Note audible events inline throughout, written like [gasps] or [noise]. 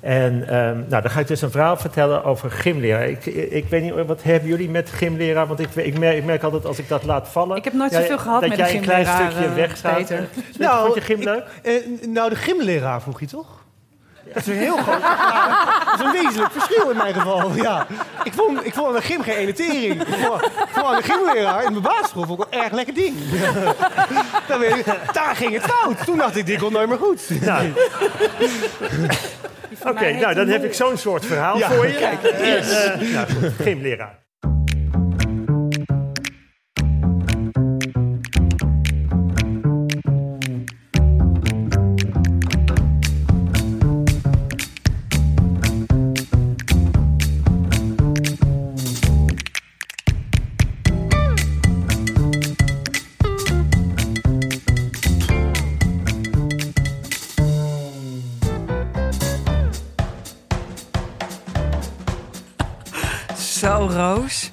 En ehm, nou, dan ga ik dus een verhaal vertellen over gymleraar. Ik, ik weet niet, wat hebben jullie met gymleraar? Want ik, ik, merk, ik merk altijd als ik dat laat vallen... Ik heb nooit zoveel gehad met gymleraar, Dat jij een klein stukje weggaat. Peter. Nou, Vond je gym leuk? Ik- eh, nou, de gymleraar vroeg je toch? Dat is een heel groot Dat is een wezenlijk verschil in mijn geval. Ja. Ik, vond, ik vond aan de gym geen ene tering. Ik vond, ik vond aan de gymleraar in mijn basisschool vond ik wel een erg lekker ding. Daar, weet ik- daar ging het fout. Toen dacht ik, dit komt nooit meer goed. Nou. Oké, nou dan heb ik zo'n soort verhaal Ja, voor je. kijk, yes. eh, nou goed, gymleraar.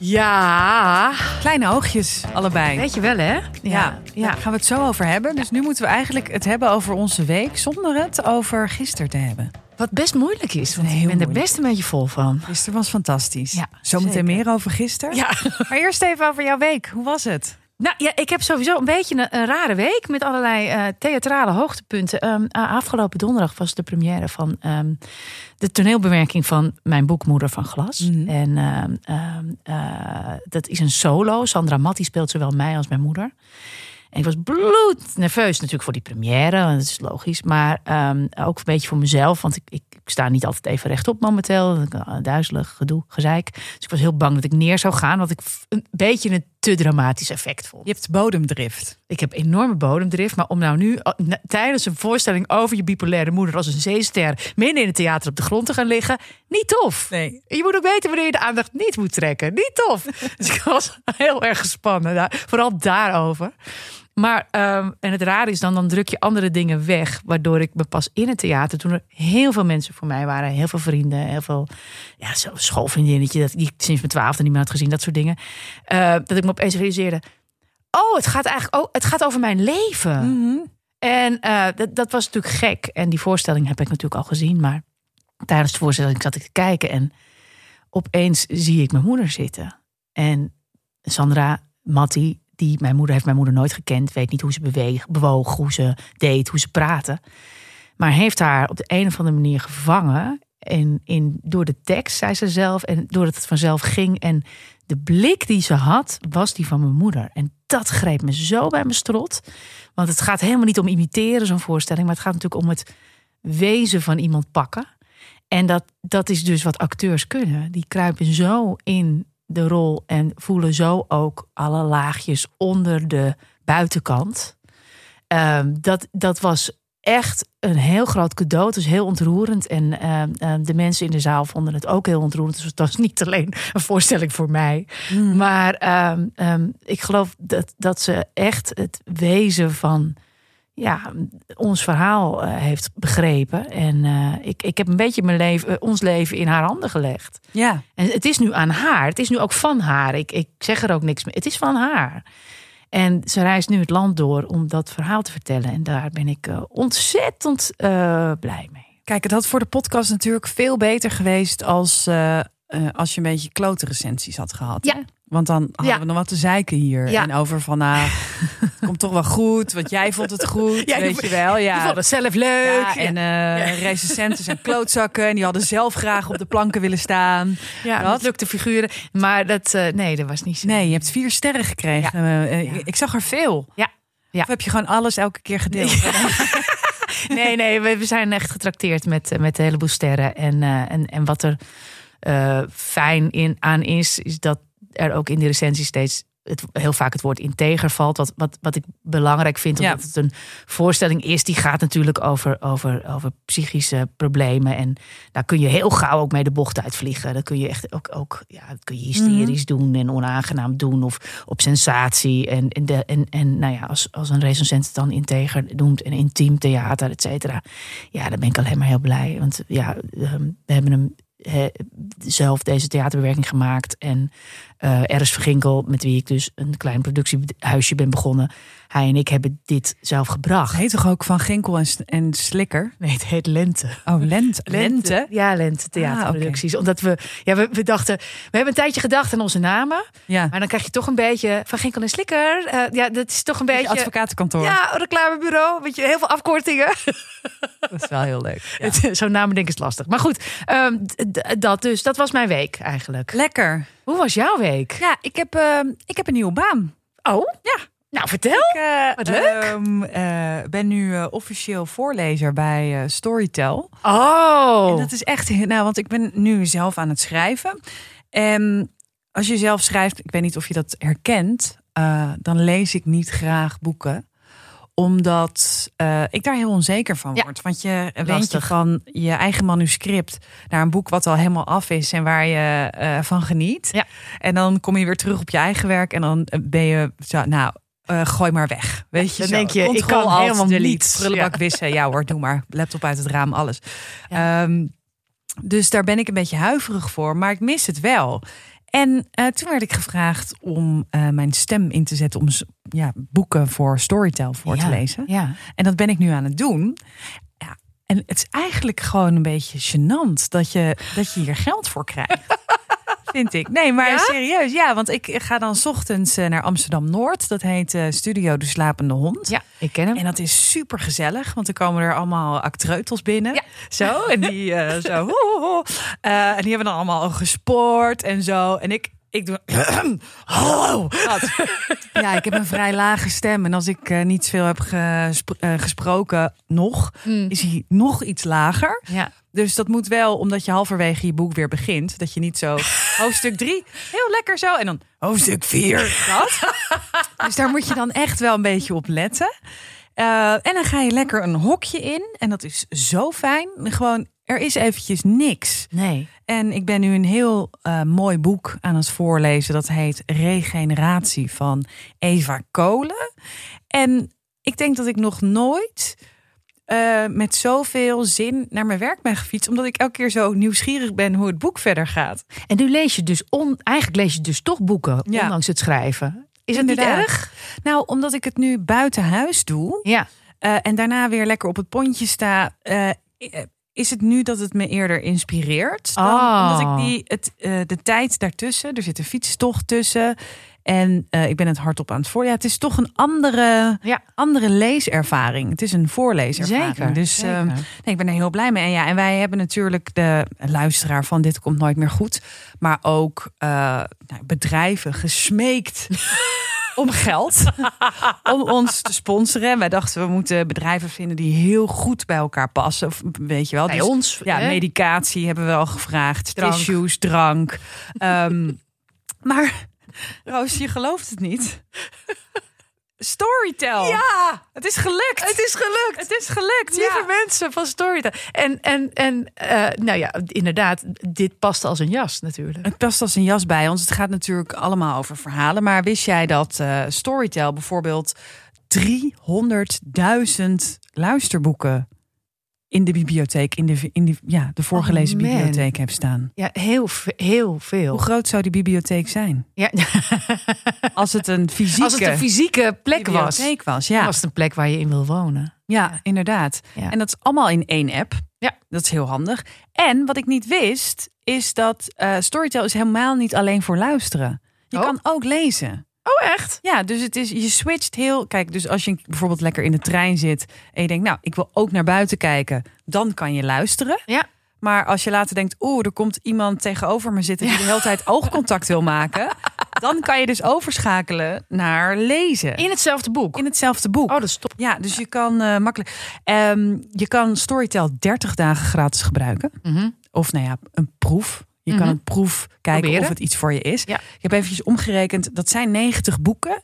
Ja, Kleine oogjes, allebei. weet je wel hè? Ja, ja. daar gaan we het zo over hebben. Dus nu moeten we eigenlijk het hebben over onze week... zonder het over gisteren te hebben. Wat best moeilijk is, want Heel ik ben er moeilijk. best een beetje vol van. Gisteren was fantastisch. Ja, Zometeen meer over gisteren. Ja. Maar eerst even over jouw week. Hoe was het? Nou ja, ik heb sowieso een beetje een, een rare week met allerlei eh, theatrale hoogtepunten. Ehm, afgelopen donderdag was de première van ehm, de toneelbewerking van mijn boek Moeder van Glas. Mhm. En ehm, eh, dat is een solo. Sandra Matti speelt zowel mij als mijn moeder. En ik was bloednerveus natuurlijk voor die première, dat is logisch. Maar ook een beetje voor mezelf, want ik, ik, ik sta niet altijd even rechtop momenteel. Duizelig, gedoe, gezeik. Dus ik was heel bang dat ik neer zou gaan, wat ik een beetje een te dramatisch effect vond. Je hebt bodemdrift. Ik heb enorme bodemdrift, maar om nou nu na- tijdens een voorstelling over je bipolaire moeder als een zeester midden in het theater op de grond te gaan liggen, niet tof. Nee. Je moet ook weten wanneer je de aandacht niet moet trekken. Niet tof. [laughs] Dus ik was heel erg gespannen, daar, vooral daarover. Maar, ehm, en het rare is dan, dan druk je andere dingen weg. Waardoor ik me pas in het theater, toen er heel veel mensen voor mij waren. Heel veel vrienden, heel veel ja, schoolvriendinnetje. Dat, die ik sinds mijn twaalfde niet meer had gezien, dat soort dingen. eh, dat ik me opeens realiseerde. Oh, het gaat eigenlijk oh, het gaat over mijn leven. En eh, dat, dat was natuurlijk gek. En die voorstelling heb ik natuurlijk al gezien. Maar tijdens de voorstelling zat ik te kijken. En opeens zie ik mijn moeder zitten. En Sandra Matti, die mijn moeder heeft mijn moeder nooit gekend. Weet niet hoe ze beweeg, bewoog, hoe ze deed, hoe ze praatte. Maar heeft haar op de een of andere manier gevangen. In, in, door de tekst, zei ze zelf. En doordat het vanzelf ging. En de blik die ze had, was die van mijn moeder. En dat greep me zo bij mijn strot. Want het gaat helemaal niet om imiteren, zo'n voorstelling. Maar het gaat natuurlijk om het wezen van iemand pakken. En dat, dat is dus wat acteurs kunnen. Die kruipen zo in de rol en voelen zo ook alle laagjes onder de buitenkant. Ehm, dat, dat was echt een heel groot cadeau. Het was heel ontroerend. En ehm, ehm, de mensen in de zaal vonden het ook heel ontroerend. Dus het was [laughs] niet alleen een voorstelling voor mij. Maar ehm, ehm, ik geloof dat, dat ze echt het wezen van ja, ons verhaal eh, heeft begrepen. En eh, ik, ik heb een beetje mijn leven, eh, ons leven in haar handen gelegd. Ja. En het is nu aan haar. Het is nu ook van haar. Ik, ik zeg er ook niks meer. Het is van haar. En ze reist nu het land door om dat verhaal te vertellen. En daar ben ik ontzettend blij mee. Kijk, het had voor de podcast natuurlijk veel beter geweest als, als je een beetje klote recensies had gehad. Ja. hè? Want dan hadden Ja. we nog wat te zeiken hier. Ja. En over van, nou, het komt toch wel goed. Want jij vond het goed, Ja, weet je- je wel. Ja. Ik vond het zelf leuk. En eh recensenten zijn klootzakken. En die hadden zelf graag op de planken willen staan. ja, dat? lukte figuren. Maar dat, eh, nee, dat was niet zo. Nee, je hebt vier sterren gekregen. Eh. Ik zag er veel. Ja. Ja. Of heb je gewoon alles elke keer gedeeld? [laughs] Nee, nee, we, we zijn echt getrakteerd met, met een heleboel sterren. En, en, en wat er fijn in, aan is, is dat er ook in de recensie steeds het, heel vaak het woord integer valt. Wat, wat, wat ik belangrijk vind, Ja. omdat het een voorstelling is, die gaat natuurlijk over, over, over psychische problemen. En daar kun je heel gauw ook mee de bocht uitvliegen. Dat kun je echt ook, ook ja, dat kun je hysterisch doen en onaangenaam doen of op sensatie. En, en, de, en, en nou ja, als, als een recensent het dan integer noemt en intiem theater, et cetera. Ja, dan ben ik alleen maar heel blij. Want ja, we hebben hem zelf deze theaterbewerking gemaakt. En eh Eris Verginkel, met wie ik dus een klein productiehuisje ben begonnen. Hij en ik hebben dit zelf gebracht. Het heet toch ook Van Ginkel en, en Slikker? Nee, het heet Lente. Oh, Lente. Lente? Ja, Lente theaterproducties. Omdat we, ja, we, we dachten, we hebben een tijdje gedacht aan onze namen. Ja, Maar dan krijg je toch een beetje Van Ginkel en Slikker. Eh, ja, dat is toch een beetje... advocatenkantoor. Ja, reclamebureau. Weet je, heel veel afkortingen. [laughs] Dat is wel heel leuk. Ja. Zo'n namen denken is lastig. Maar goed, ehm, dat dus. Dat was mijn week eigenlijk. Lekker. Hoe was jouw week? Ja, ik heb, eh, ik heb een nieuwe baan. Oh, ja. Nou, vertel. Ik eh, Wat leuk. ehm, eh, ben nu eh, officieel voorlezer bij Storytel. Oh. En dat is echt, [laughs] nou, want ik ben nu zelf aan het schrijven. En als je zelf schrijft, ik weet niet of je dat herkent, dan lees ik niet graag boeken omdat ik daar heel onzeker van Ja. word. Want je weet je van je eigen manuscript naar een boek wat al helemaal af is en waar je van geniet. Ja. En dan kom je weer terug op je eigen werk en dan ben je zo, nou, eh, gooi maar weg. Weet je, Dan zo. denk je, ik Control, kan Alt, helemaal delete, niets. Prullenbak wissen, ja hoor, doe maar. Laptop uit het raam, alles. Ehm, dus daar ben ik een beetje huiverig voor, maar ik mis het wel. En eh, toen werd ik gevraagd om eh, mijn stem in te zetten om ja, boeken voor Storytel voor te Ja, lezen. Ja. En dat ben ik nu aan het doen. Ja, en het is eigenlijk gewoon een beetje gênant dat je, dat je hier geld voor krijgt. [laughs] Vind ik. Nee, maar Ja? serieus. Ja, want ik ga dan 's ochtends eh, naar Amsterdam Noord. Dat heet eh, Studio De Slapende Hond. ja, ik ken hem. En dat is super gezellig, want er komen er allemaal actreutels binnen. Ja. Zo, en die eh, [laughs] zo. ho, ho, ho. En die hebben dan allemaal al gesport en zo. En ik, ik doe. [clears throat] Hallo. [laughs] Ja, ik heb een vrij lage stem. En als ik niet veel heb gespro- gesproken, nog, Mm. is hij nog iets lager. Ja. Dus dat moet wel, omdat je halverwege je boek weer begint. Dat je niet zo [laughs] hoofdstuk drie, heel lekker zo. En dan hoofdstuk vier, dat. [laughs] Dus daar moet je dan echt wel een beetje op letten. Eh, en dan ga je lekker een hokje in. En dat is zo fijn. Gewoon, er is eventjes niks. Nee. En ik ben nu een heel eh, mooi boek aan het voorlezen. Dat heet Regeneratie van Eva Kolen. En ik denk dat ik nog nooit eh, met zoveel zin naar mijn werk ben gefietst. Omdat ik elke keer zo nieuwsgierig ben hoe het boek verder gaat. En nu lees je dus, on, eigenlijk lees je dus toch boeken, Ja. ondanks het schrijven. Is het niet erg? Nou, omdat ik het nu buiten huis doe. Ja. eh, en daarna weer lekker op het pontje sta. eh, is het nu dat het me eerder inspireert? Dan, Oh. Omdat ik die, het, de tijd daartussen, er zit een fietstocht tussen. En eh, ik ben het hardop aan het voor. Ja, het is toch een andere, Ja. andere leeservaring. Het is een voorleeservaring. Zeker. Dus zeker. ehm, nee, ik ben er heel blij mee. En, ja, en wij hebben natuurlijk de luisteraar van Dit Komt Nooit Meer Goed. Maar ook eh, nou, bedrijven gesmeekt [laughs] om geld. [laughs] om ons te sponsoren. En wij dachten, we moeten bedrijven vinden die heel goed bij elkaar passen. Of, weet je wel. Bij Dus, ons. ja, hè? medicatie hebben we al gevraagd. Drank. Tissues, drank. Ehm, [laughs] maar [laughs] Roos, je gelooft het niet. [laughs] Storytel. Ja, Het is gelukt. het is gelukt. Het is gelukt. Lieve ja. mensen van Storytel. En, en, en eh, nou ja, inderdaad, dit past als een jas natuurlijk. Het past als een jas bij ons. Het gaat natuurlijk allemaal over verhalen. Maar wist jij dat eh, Storytel bijvoorbeeld 300.000 luisterboeken in de bibliotheek, in de, in die, ja, de voorgelezen Oh, bibliotheek heeft staan? Ja, heel, heel Hoe veel. groot zou die bibliotheek zijn? Ja. [laughs] Als het een fysieke Als het een fysieke plek was, bibliotheek was. dan Ja. was het een plek waar je in wil wonen. ja, inderdaad. Ja. En dat is allemaal in één app. Ja. Dat is heel handig. En wat ik niet wist, is dat eh Storytel is helemaal niet alleen voor luisteren. Je Oh. kan ook lezen. Oh, echt? Ja, dus het is, je switcht heel. Kijk, dus als je bijvoorbeeld lekker in de trein zit en je denkt, nou, ik wil ook naar buiten kijken, dan kan je luisteren. Ja. Maar als je later denkt, oeh, er komt iemand tegenover me zitten die de hele tijd oogcontact wil maken, [laughs] dan kan je dus overschakelen naar lezen. In hetzelfde boek. In hetzelfde boek. Oh, dat is top. Ja, dus je kan eh, makkelijk. Ehm, je kan Storytel 30 dagen gratis gebruiken. Mhm. Of nou ja, een proef. Je Mhm. kan een proef kijken Proberen. of het iets voor je is. Ja. Ik heb eventjes omgerekend. Dat zijn 90 boeken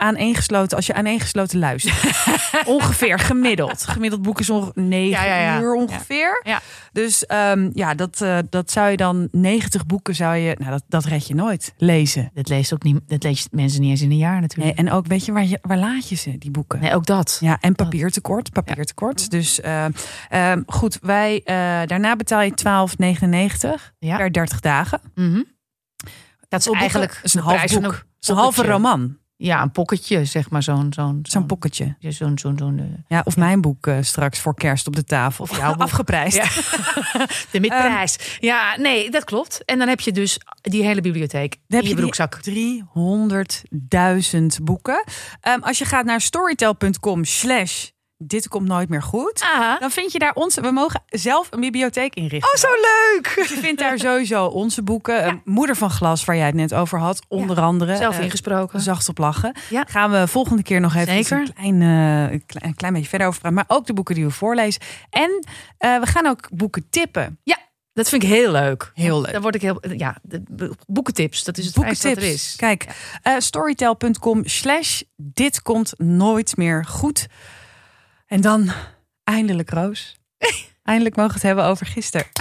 aaneengesloten als je aaneengesloten luistert. [laughs] ongeveer gemiddeld. Gemiddeld boek is ongeveer 9 Ja, ja, ja. uur ongeveer. Dus ehm, ja, dat, eh, dat zou je dan 90 boeken zou je, nou dat, dat red je nooit lezen. Dat leest ook niet, dat leest mensen niet eens in een jaar Nee, natuurlijk. en ook weet je waar, je waar laat je ze die boeken? Nee, ook dat. Ja, en papiertekort. Papiertekort. Dus eh, ehm, goed, wij, eh, daarna betaal je 12,99 Ja. per 30 dagen. Mhm. Dat is eigenlijk is een half boek. een halve roman. Ja, een pocketje, zeg maar. Zo'n zo'n Zo'n pocketje. ja, zo'n zo'n zo'n eh, Ja, of mijn boek eh, straks voor kerst op de tafel. Of jouw boek. Afgeprijsd. Ja. [laughs] de midprijs. ja, nee, dat klopt. En dan heb je dus die hele bibliotheek Dan in je broekzak. 300.000 boeken. Ehm, als je gaat naar storytel.com slash dit komt nooit meer goed. Ah. Dan vind je daar onze... We mogen zelf een bibliotheek inrichten. Oh, zo leuk! Dus je vindt daar sowieso onze boeken. Moeder van Glas, waar jij het net over had. Onder andere. Zelf eh, ingesproken. Zacht op lachen. Ja. Gaan we volgende keer nog even Zeker. een klein, eh, klein, een klein beetje verder over praten. Maar ook de boeken die we voorlezen. En eh, we gaan ook boeken tippen. Ja, dat vind ik heel leuk. Heel leuk. Dan word ik heel... Ja, de boekentips. Dat is het wat er is. Kijk, storytel.com slash dit komt nooit meer goed. En dan eindelijk Roos. [laughs] eindelijk mogen we het hebben over gisteren. [laughs]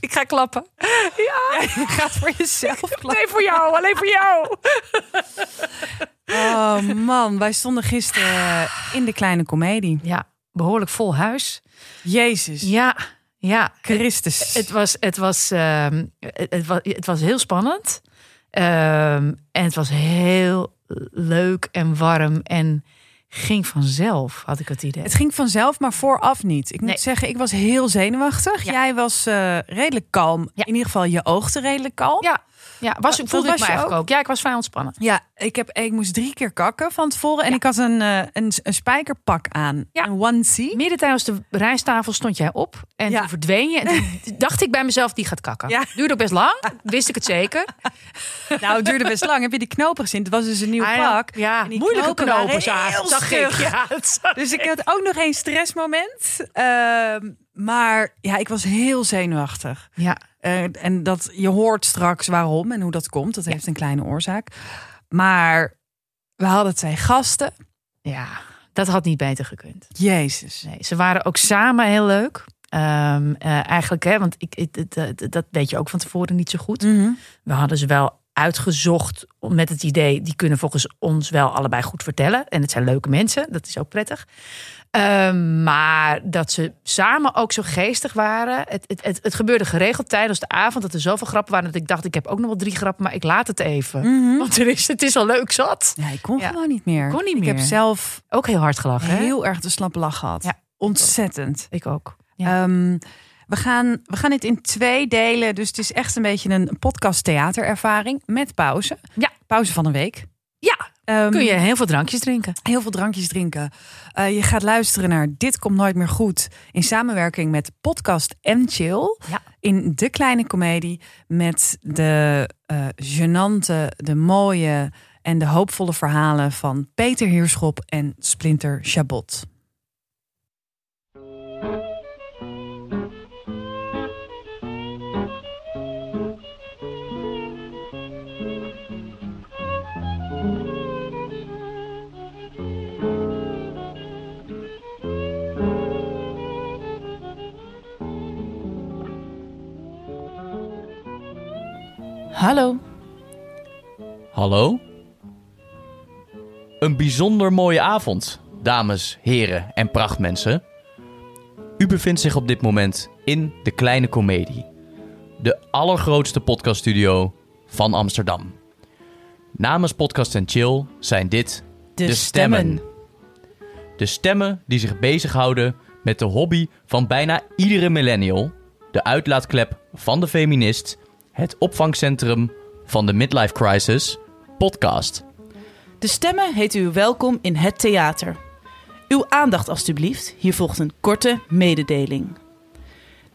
Ik ga klappen. Ja, [laughs] gaat voor jezelf klappen. alleen voor jou. Alleen voor jou. Oh man, wij stonden gisteren in de kleine komedie. Ja, behoorlijk vol huis. Jezus, Ja, ja. Christus. Het was, het was, ehm, het, het was, het was heel spannend. Ehm, en het was heel leuk en warm en ging vanzelf, had ik het idee. Het ging vanzelf, maar vooraf niet. Ik moet Nee. zeggen, ik was heel zenuwachtig. Ja. Jij was eh, redelijk kalm. Ja. In ieder geval, je oogde redelijk kalm. ja, ja was, voelde ik was me eigenlijk ook? ook? Ja, ik was vrij ontspannen. Ja, ik, heb, ik moest drie keer kakken van tevoren. En Ja. ik had een, eh, een, een spijkerpak aan. Ja. Een onesie. Midden tijdens de rijsttafel stond jij op en Ja. toen verdween je. En toen [laughs] dacht ik bij mezelf, die gaat kakken. Ja. Duurde ook best lang, wist ik het zeker. [laughs] Nou, het duurde best lang. Heb je die knopen gezien? Het was dus een nieuw pak. Ja, En die moeilijke knopen zag, ik. Ja, zag Dus ik had ook nog een stressmoment. Ehm, maar ja, ik was heel zenuwachtig. Ja, Eh, en dat, je hoort straks waarom en hoe dat komt. Dat heeft een kleine oorzaak. Maar we hadden twee gasten. ja, dat had niet beter gekund. Jezus. Nee, ze waren ook samen heel leuk. Ehm, eh, eigenlijk, hè, want ik, dat weet je ook van tevoren niet zo goed. Mhm. We hadden ze wel uitgezocht met het idee, die kunnen volgens ons wel allebei goed vertellen. En het zijn leuke mensen, dat is ook prettig. Ehm, maar dat ze samen ook zo geestig waren. Het, het, het, het gebeurde geregeld tijdens de avond dat er zoveel grappen waren dat ik dacht, ik heb ook nog wel drie grappen, maar ik laat het even. Mhm. Want er is, het is al leuk zat. Ja, ik kon Ja. gewoon niet meer. Kon niet Ik heb meer. zelf Ook heel hard gelachen. hè? heel erg de slappe lach gehad. Ja. Ontzettend. Ik ook. Ja. Ehm, we, gaan, we gaan dit in twee delen. Dus het is echt een beetje een podcast theaterervaring met pauze. Ja. Pauze van een week. ja, Ehm, kun je heel veel drankjes drinken. heel veel drankjes drinken. Eh, je gaat luisteren naar Dit komt nooit meer goed. In samenwerking met Podcast en Chill. Ja. In de kleine komedie. Met de eh genante, de mooie en de hoopvolle verhalen van Peter Heerschop en Splinter Chabot. Hallo. Hallo? Een bijzonder mooie avond, dames, heren en prachtmensen. U bevindt zich op dit moment in de Kleine Comedie, de allergrootste podcaststudio van Amsterdam. Namens Podcast en Chill zijn dit de, stemmen. De stemmen die zich bezighouden met de hobby van bijna iedere millennial, de uitlaatklep van de feminist, het opvangcentrum van de midlife crisis, podcast. De stemmen heet u welkom in het theater. Uw aandacht alstublieft, hier volgt een korte mededeling.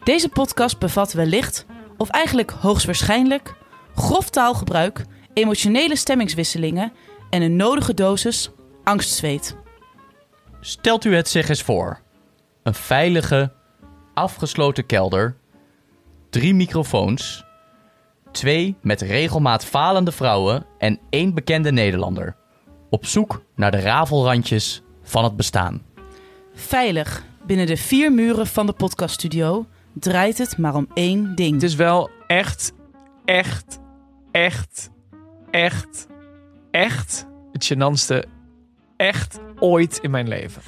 Deze podcast bevat wellicht, of eigenlijk hoogstwaarschijnlijk, grof taalgebruik, emotionele stemmingswisselingen en een nodige dosis angstzweet. Stelt u het zich eens voor. Een veilige, afgesloten kelder, drie microfoons, twee met regelmaat falende vrouwen en één bekende Nederlander. Op zoek naar de rafelrandjes van het bestaan. Veilig, binnen de vier muren van de podcaststudio, draait het maar om één ding. Het is wel echt, echt, echt, echt, echt het gênantste echt ooit in mijn leven.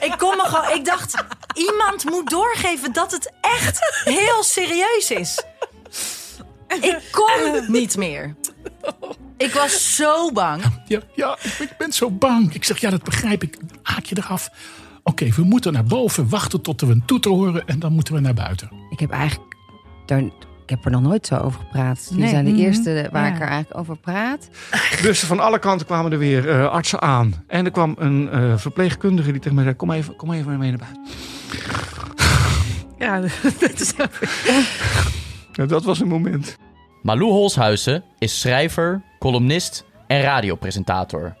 Ik kom me gewoon. Ik dacht, iemand moet doorgeven dat het echt heel serieus is. Ik kon niet meer. Ik was zo bang. Ja, ja ik, ben, ik ben zo bang. Ik zeg, ja, dat begrijp ik. Haak je eraf. Oké, we moeten naar boven, wachten tot we een toeter horen en dan moeten we naar buiten. Ik heb eigenlijk daar, ik heb er nog nooit zo over gepraat. Jullie Nee. zijn de Mhm. eerste waar ik er eigenlijk over praat. Dus van alle kanten kwamen er weer eh, artsen aan. En er kwam een eh, verpleegkundige die tegen mij zei... Kom even, kom even mee naar buiten. Ja, [laughs] dat is Ja, dat was een moment. Malou Holshuizen is schrijver, columnist en radiopresentator.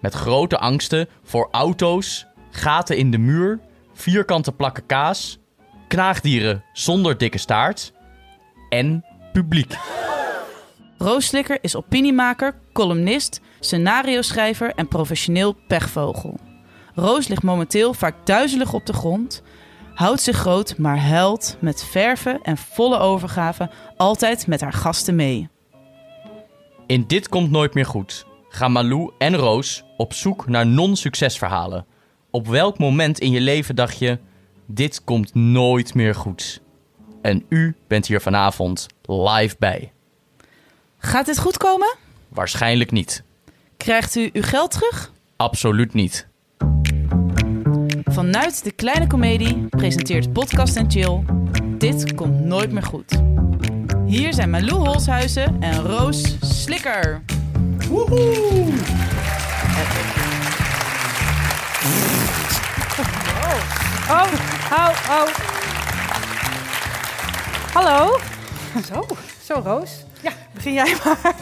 Met grote angsten voor auto's, gaten in de muur, vierkante plakken kaas, knaagdieren zonder dikke staart en publiek. Roos Slikker is opiniemaker, columnist, scenario-schrijver en professioneel pechvogel. Roos ligt momenteel vaak duizelig op de grond, houdt zich groot, maar huilt met verven en volle overgave altijd met haar gasten mee. In Dit Komt Nooit Meer Goed gaan Malou en Roos op zoek naar non-succesverhalen. Op welk moment in je leven dacht je, dit komt nooit meer goed? En u bent hier vanavond live bij. Gaat dit goed komen? Waarschijnlijk niet. Krijgt u uw geld terug? Absoluut niet. Vanuit de kleine komedie presenteert Podcast en Chill Dit komt nooit meer goed. Hier zijn Malou Holshuizen en Roos Slikker. Oh, oh, oh. Hallo? Zo, zo Roos. Ja, begin jij maar. [laughs]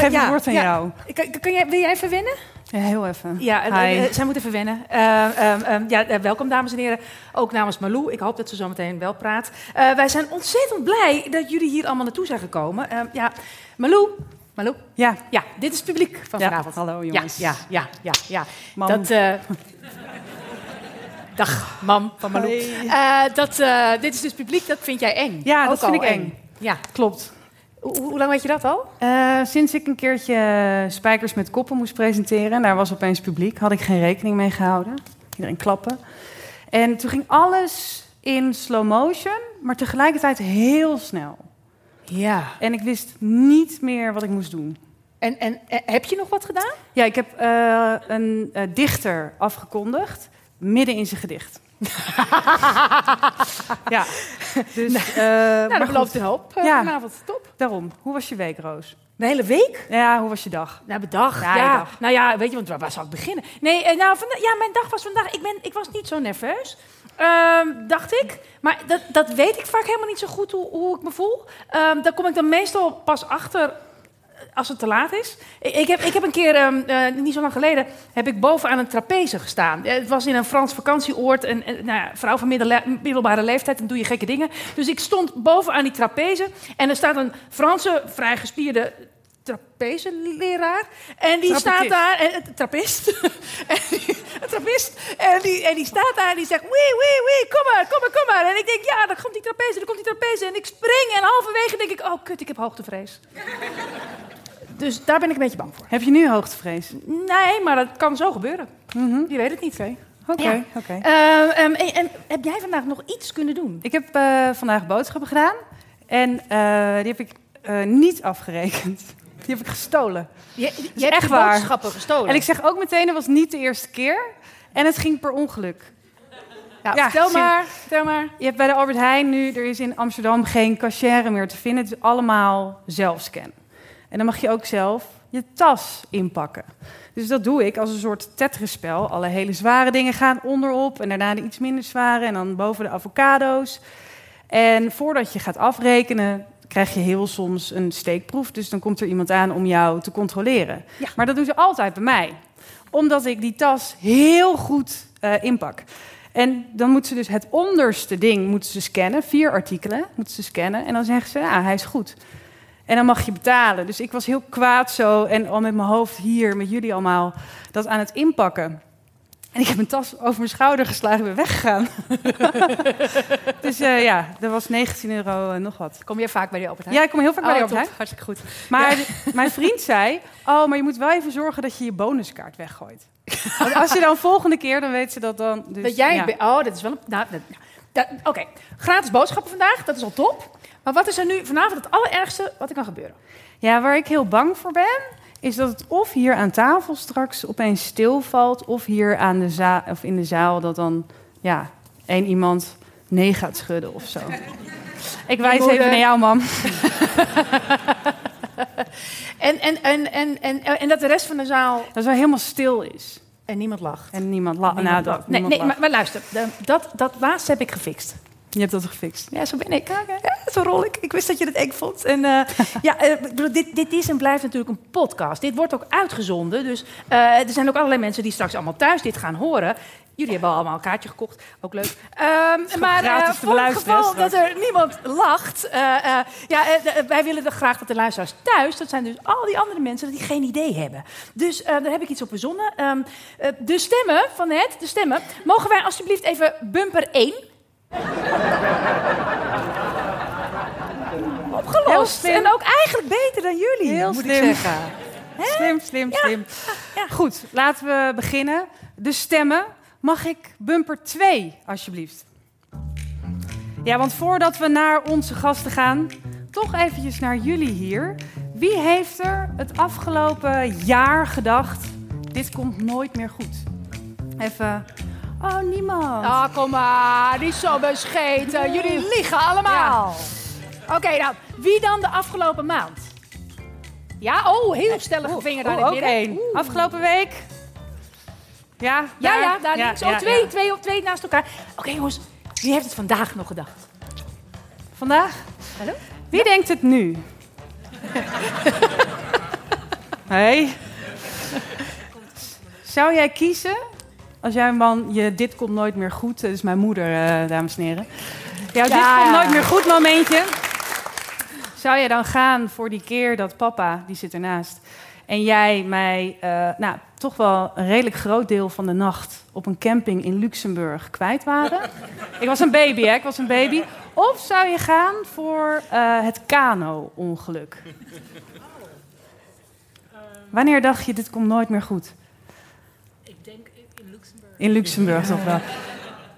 Geef het woord aan ja. jou. Kan, kan jij, wil jij even wennen? Ja, heel even. Ja, eh, eh, zij moet even wennen. Eh, ehm, ehm, ja, welkom dames en heren. Ook namens Malou. Ik hoop dat ze zo meteen wel praat. Wij zijn ontzettend blij dat jullie hier allemaal naartoe zijn gekomen. Ehm, ja, Malou. Malou. Ja. Ja, dit is het publiek van Ja, vanavond. hallo, jongens. ja, ja, ja. ja. Dat, Dag, mam van Malou. Eh, dat, eh, dit is dus publiek, dat vind jij eng. Ja, dat vind ik eng. Ja. Klopt. Hoe, hoe lang weet je dat al? Eh, sinds ik een keertje Spijkers met Koppen moest presenteren... en daar was opeens publiek, had ik geen rekening mee gehouden. Iedereen klappen. En toen ging alles in slow motion, maar tegelijkertijd heel snel. Ja. En ik wist niet meer wat ik moest doen. En, en heb je nog wat gedaan? Ja, ik heb een dichter afgekondigd, midden in zijn gedicht. [laughs] ja, dus... eh, Nou, maar dat belooft een hoop eh, Ja. vanavond. Top. Daarom. Hoe was je week, Roos? De hele week? Ja, hoe was je dag? Nou, mijn dag. Ja, dag. Nou ja, weet je, want waar, waar zal ik beginnen? Nee, eh, nou, ja, mijn dag was vandaag... Ik, ben, ik was niet zo nerveus, ehm, dacht ik. Maar dat, dat weet ik vaak helemaal niet zo goed hoe, hoe ik me voel. Ehm, daar kom ik dan meestal pas achter als het te laat is. Ik, ik, heb, ik heb een keer, ehm, eh, niet zo lang geleden, heb ik boven aan een trapeze gestaan. Eh, Het was in een Frans vakantieoord. En, en nou ja, vrouw van middelbare leeftijd, dan doe je gekke dingen. Dus ik stond boven aan die trapeze. En er staat een Franse, vrij gespierde trapezeleraar. En die Trappetist. staat daar, en, een trappist. [laughs] en die, een trappist. En die, en die staat daar en die zegt, wee, wee, wee, kom maar, kom maar, kom maar. En ik denk, ja, daar komt die trapeze, daar komt die trapeze. En ik spring en halverwege denk ik, oh kut, ik heb hoogtevrees. Dus daar ben ik een beetje bang voor. Heb je nu hoogtevrees? Nee, maar dat kan zo gebeuren. Je weet het niet. Oké, Ja. oké. Eh, ehm, en, en heb jij vandaag nog iets kunnen doen? Ik heb eh, vandaag boodschappen gedaan. En eh, die heb ik eh, niet afgerekend. [laughs] Die heb ik gestolen. Je, je hebt echt waar. boodschappen gestolen. En ik zeg ook meteen, dat was niet de eerste keer. En het ging per ongeluk. ja, ja, vertel zie- maar, vertel maar. Je hebt bij de Albert Heijn nu, er is in Amsterdam geen cashier meer te vinden. Het is allemaal zelfscan. En dan mag je ook zelf je tas inpakken. Dus dat doe ik als een soort Tetris-spel. Alle hele zware dingen gaan onderop en daarna de iets minder zware en dan boven de avocado's. En voordat je gaat afrekenen, krijg je heel soms een steekproef. Dus dan komt er iemand aan om jou te controleren. Ja. Maar dat doen ze altijd bij mij. Omdat ik die tas heel goed eh, inpak. En dan moeten ze dus het onderste ding moeten ze scannen. Vier artikelen moeten ze scannen. En dan zeggen ze, ja, hij is goed. En dan mag je betalen. Dus ik was heel kwaad zo en al met mijn hoofd hier, met jullie allemaal, dat aan het inpakken. En ik heb mijn tas over mijn schouder geslagen en ben weggegaan. [laughs] dus eh, ja, dat was 19 euro en nog wat. Kom je vaak bij die Albert Heijn? Ja, ik kom heel vaak bij de Oh, Albert Heijn. top. Hartstikke goed. Maar [laughs] mijn vriend zei, oh, maar je moet wel even zorgen dat je je bonuskaart weggooit. [laughs] Want als je dan volgende keer, dan weet ze dat dan. Dus, dat jij... ja. Oh, dat is wel een... Nou, Oké, gratis boodschappen vandaag, dat is al top. Maar wat is er nu vanavond het allerergste wat er kan gebeuren? Ja, waar ik heel bang voor ben, is dat het of hier aan tafel straks opeens stilvalt, of hier aan de of in de zaal dat dan ja, één iemand nee gaat schudden of zo. [laughs] Ik wijs even naar jou, mam. [laughs] En, en, en, en, en, en dat de rest van de zaal Dat het wel helemaal stil is. en niemand lacht. En niemand Nou, dat, lacht. nee, maar, maar luister, dat, dat laatste heb ik gefixt. Je hebt dat gefixt. Ja, zo ben ik. Ja, zo rol ik. Ik wist dat je het eng vond. En, eh, [laughs] ja, eh, dit, dit is en blijft natuurlijk een podcast. Dit wordt ook uitgezonden. Dus eh, er zijn ook allerlei mensen die straks allemaal thuis dit gaan horen. Jullie hebben allemaal een kaartje gekocht. Ook leuk. Ehm, maar te voor het geval dat er niemand lacht... ja, wij willen graag dat de luisteraars thuis... dat zijn dus al die andere mensen die geen idee hebben. Dus daar heb ik iets op verzonnen. Ehm, eh, de stemmen van het, de stemmen... mogen wij alsjeblieft even bumper 1... Opgelost. En ook eigenlijk beter dan jullie, Heel moet slim. ik zeggen. Slim, slim, slim. Goed, laten we beginnen. De stemmen. Mag ik bumper 2, alsjeblieft? Ja, want voordat we naar onze gasten gaan, toch eventjes naar jullie hier. Wie heeft er het afgelopen jaar gedacht, dit komt nooit meer goed? Even... Oh, niemand. Ah, kom maar, niet zo bescheten. Jullie liegen allemaal. Oké, nou, wie dan de afgelopen maand? Ja, oh, heel stellige vinger daar in Oh, het ook midden. Afgelopen week. Ja, Ja, daar. ja, daar Ja, links. Oh, ja, twee, ja. Twee, op twee naast elkaar. Oké, jongens, wie heeft het vandaag nog gedacht? Vandaag? Hallo? Wie denkt het nu? [laughs] hey. Zou jij kiezen, als jij man, je dit komt nooit meer goed, dat is mijn moeder, eh, dames en heren. Ja, dit Ja, komt nooit meer goed momentje. Zou jij dan gaan voor die keer dat papa, die zit ernaast, en jij mij, eh, nou, toch wel een redelijk groot deel van de nacht op een camping in Luxemburg kwijt waren? Ik was een baby, hè? Ik was een baby. Of zou je gaan voor eh, het kano-ongeluk? Wanneer dacht je, dit komt nooit meer goed? In Luxemburg. Toch wel.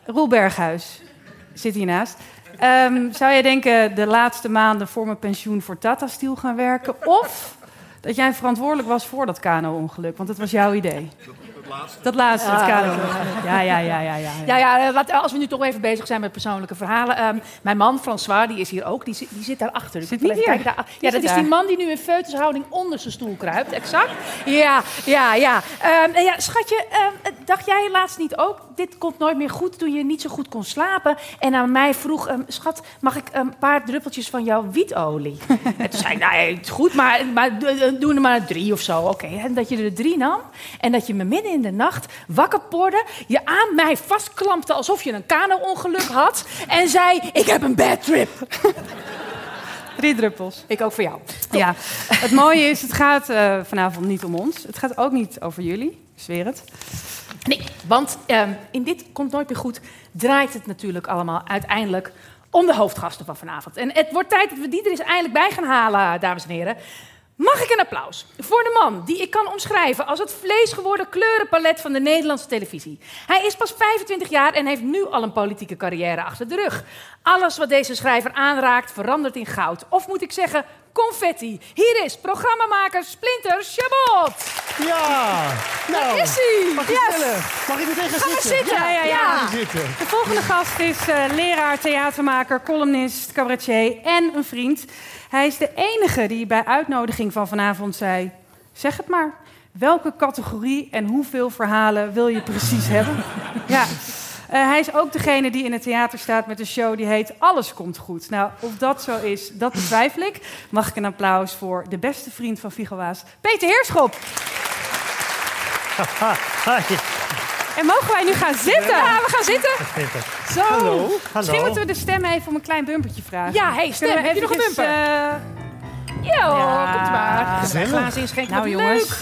Roel Berghuis zit hiernaast. Ehm, zou jij denken, de laatste maanden voor mijn pensioen voor Tata Steel gaan werken? Of dat jij verantwoordelijk was voor dat kano-ongeluk? Want het was jouw idee. Dat laatste, het Ja. Ja, ja, ja, ja, ja. Ja, ja, eh, wat, als we nu toch even bezig zijn met persoonlijke verhalen. Ehm, mijn man, François, die is hier ook. Die, zit- die zit daarachter. Zit niet hier. ja, dat is die man die nu in feutushouding onder zijn stoel kruipt. Exact. Ja, ja, ja. Ehm, ja schatje, ehm, dacht jij laatst niet ook... dit komt nooit meer goed toen je niet zo goed kon slapen... en aan mij vroeg... ehm, schat, mag ik een paar druppeltjes van jouw wietolie? [laughs] en toen zei ik, nou, ja, het is goed, maar, maar do- doe er maar drie of zo. Oké, en dat je er drie nam... en dat je me midden in de nacht wakker porde... je aan mij vastklampte alsof je een kano-ongeluk had... en zei, ik heb een bad trip. [laughs] Drie druppels. Ik ook voor jou. Ja, het mooie is, het gaat eh, vanavond niet om ons. Het gaat ook niet over jullie, ik zweer het. Nee, want ehm, in dit komt nooit meer goed. Draait het natuurlijk allemaal uiteindelijk om de hoofdgasten van vanavond. En het wordt tijd dat we die er eens eindelijk bij gaan halen, dames en heren. Mag ik een applaus voor de man die ik kan omschrijven als het vleesgeworden kleurenpalet van de Nederlandse televisie? Hij is pas 25 jaar en heeft nu al een politieke carrière achter de rug. Alles wat deze schrijver aanraakt verandert in goud. Of moet ik zeggen, confetti. Hier is programmamaker Splinter Chabot. Ja, nou, Daar is hij. mag ik Yes. stellen? Mag ik meteen gaan Ga maar zitten? Ja, ja, ja. De volgende gast is eh, leraar, theatermaker, columnist, cabaretier en een vriend. Hij is de enige die bij uitnodiging van vanavond zei... zeg het maar, welke categorie en hoeveel verhalen wil je precies hebben? [laughs] Ja. Eh, hij is ook degene die in het theater staat met een show die heet Alles komt goed. Nou, of dat zo is, dat betwijfel ik. Mag ik een applaus voor de beste vriend van Figo Waas, Peter Heerschop. En mogen wij nu gaan zitten? Ja, we gaan zitten. Zo. Hallo. Misschien moeten we de stem even om een klein bumpertje vragen. Ja, hey, stem, heb je nog een bumper? eh, Ja, Ja. komt maar. Gezellig. Glazen inschenken, nou jongens, leuk.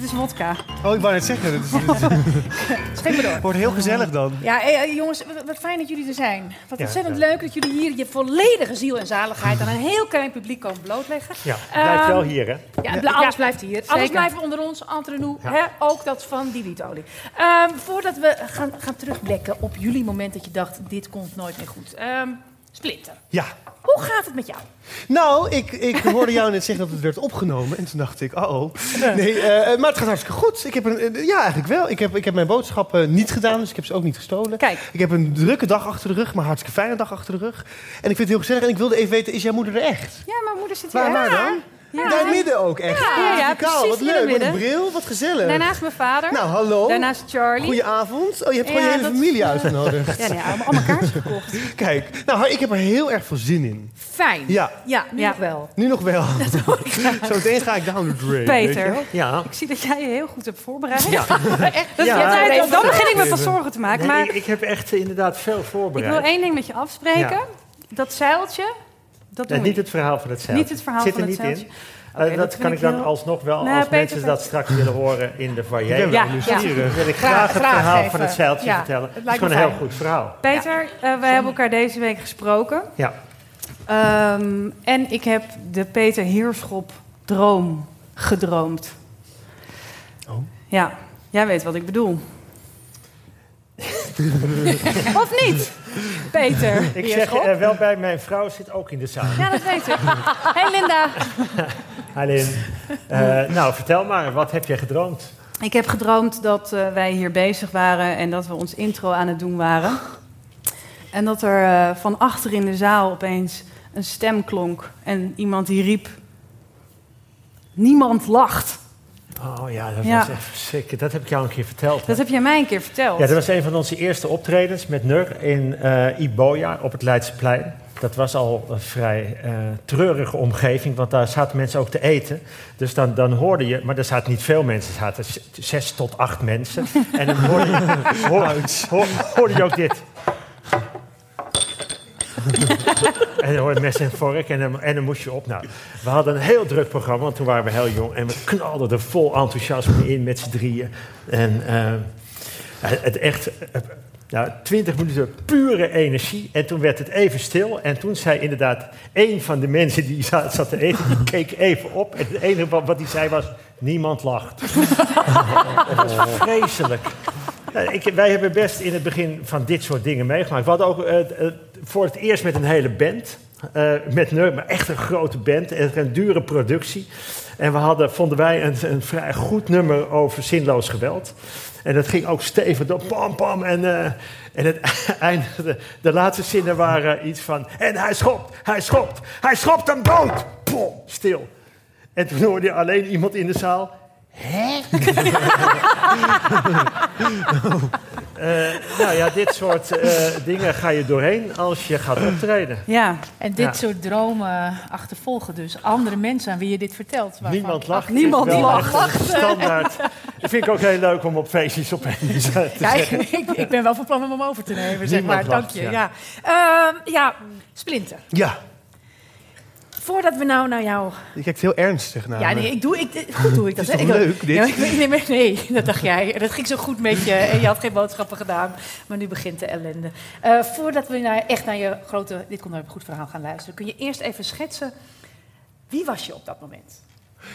Dit is wodka. Oh, ik wou net zeggen. Het is, [laughs] Schep maar door. wordt heel gezellig dan. Ja, eh, eh, jongens, wat, fijn dat jullie er zijn. Wat Ja, ontzettend ja. leuk dat jullie hier je volledige ziel en zaligheid aan een heel klein publiek komen blootleggen. Ja, blijf Ehm, wel hier, hè? Ja, bla- alles blijft hier. Alles zeker. blijft onder ons, entre nous. Ja. Hè? Ook dat van die wietolie. Ehm, voordat we gaan, gaan terugblikken op jullie moment dat je dacht, dit komt nooit meer goed. Ehm, Splinter, Ja. hoe gaat het met jou? Nou, ik, ik hoorde jou net zeggen dat het werd opgenomen. En toen dacht ik, oh oh. Nee, eh, maar het gaat hartstikke goed. Ik heb een, eh, ja, eigenlijk wel. Ik heb, ik heb mijn boodschappen niet gedaan, dus ik heb ze ook niet gestolen. Kijk. Ik heb een drukke dag achter de rug, maar hartstikke fijne dag achter de rug. En ik vind het heel gezellig. En ik wilde even weten, is jouw moeder er echt? Ja, mijn moeder zit hier. Waar, waar dan? Ja. Daar midden ook echt. Ja, ja, ja, precies wat leuk. Met een bril, wat gezellig. Daarnaast mijn vader. Nou, hallo. Daarnaast Charlie. Goedenavond. Oh, je hebt gewoon je hele dat- familie uitgenodigd. Ja, nee, allemaal, allemaal kaartjes gekocht. [laughs] Kijk, nou, ik heb er heel erg veel zin in. Fijn. Ja, Ja, nu Ja. nog wel. nu nog wel. [laughs] Zo meteen ga ik down the drain. Peter? Ja. ik zie dat jij je heel goed hebt voorbereid. Ja. [laughs] Echt, dat, Ja, dan begin ik me pas zorgen te maken. Nee, Maar ik, ik heb echt eh, inderdaad veel ik voorbereid. wil één ding met je afspreken. Ja. Dat zeiltje, dat Nee, we niet het verhaal van het zeiltje. Niet het verhaal Zit van er het niet in. Eh, dat dat kan ik dan heel- alsnog wel, Nou, als Peter, mensen dat straks willen horen in de foyer. Ja, nieuwsgierig. wil ik Graag- graag het verhaal even. van het zeiltje Ja, vertellen. het Het is gewoon een heel goed verhaal. Peter, eh, wij hebben elkaar deze week gesproken. Ja. Ehm, en ik heb de Peter Heerschop droom gedroomd. Oh. Ja, jij weet wat ik bedoel. [laughs] of niet, [laughs] Peter Ik zeg er wel bij, mijn vrouw zit ook in de zaal. Ja, dat weet ik. Hey Linda. [laughs] Alleen, eh, nou vertel maar, wat heb je gedroomd? Ik heb gedroomd dat eh, wij hier bezig waren en dat we ons intro aan het doen waren. En dat er eh, van achter in de zaal opeens een stem klonk. En iemand die riep... Niemand lacht. Oh ja, dat Ja. was echt verschrikkelijk. Dat heb ik jou een keer verteld. hè? Dat heb jij mij een keer verteld. Ja, dat was een van onze eerste optredens met Nur in eh Iboja op het Leidseplein. Dat was al een vrij eh, treurige omgeving, want daar zaten mensen ook te eten. Dus dan, dan hoorde je, maar er zaten niet veel mensen, er zaten zes tot acht mensen. en dan hoorde je, [laughs] hoor- hoor- hoorde je ook dit. [laughs] en dan hoorde mensen een vork en dan, en dan moest je op. Nou, we hadden een heel druk programma, want toen waren we heel jong. En we knalden er vol enthousiasme in met z'n drieën. En eh, het echt, nou, 20 minuten pure energie. En toen werd het even stil. En toen zei inderdaad een van de mensen die zat, zat te eten, die keek even op. En het enige wat, wat hij zei was, niemand lacht. [laughs] vreselijk. Ik, wij hebben best in het begin van dit soort dingen meegemaakt. We hadden ook eh, eh, voor het eerst met een hele band. eh, met Neur, maar echt een grote band. En een dure productie. En we hadden, vonden wij, een, een vrij goed nummer over zinloos geweld. En dat ging ook stevig door, pam, pam. En, eh, en het [laughs] eindigde, de laatste zinnen waren iets van... En hij schopt, hij schopt, hij schopt hem dood. Pom, stil. En toen hoorde je alleen iemand in de zaal... Hè? [laughs] [laughs] Eh, nou ja, dit soort eh, dingen ga je doorheen als je gaat optreden. Ja. En dit Ja. soort dromen achtervolgen dus andere mensen aan wie je dit vertelt. waarvan- Niemand lacht. niemand lacht. een Standaard. Dat vind ik ook heel leuk om op feestjes opeens te Ja, ik, zeggen. ik, ik ben wel van plan om hem over te nemen, zeg Niemand maar. Dank lacht, je. ja. Ja. Ehm, ja, Splinter. Ja, Voordat we nou naar jou... je kijkt heel ernstig naar Ja, nee, ik doe, ik, goed doe ik [laughs] dat. Het is hè. Ik- leuk, dit? Ja, ik- nee, nee, nee, dat dacht jij. Dat ging zo goed met je [laughs] en je had geen boodschappen gedaan. Maar nu begint de ellende. Eh, voordat we naar, echt naar je grote Dit komt naar een goed verhaal gaan luisteren... kun je eerst even schetsen... Wie was je op dat moment?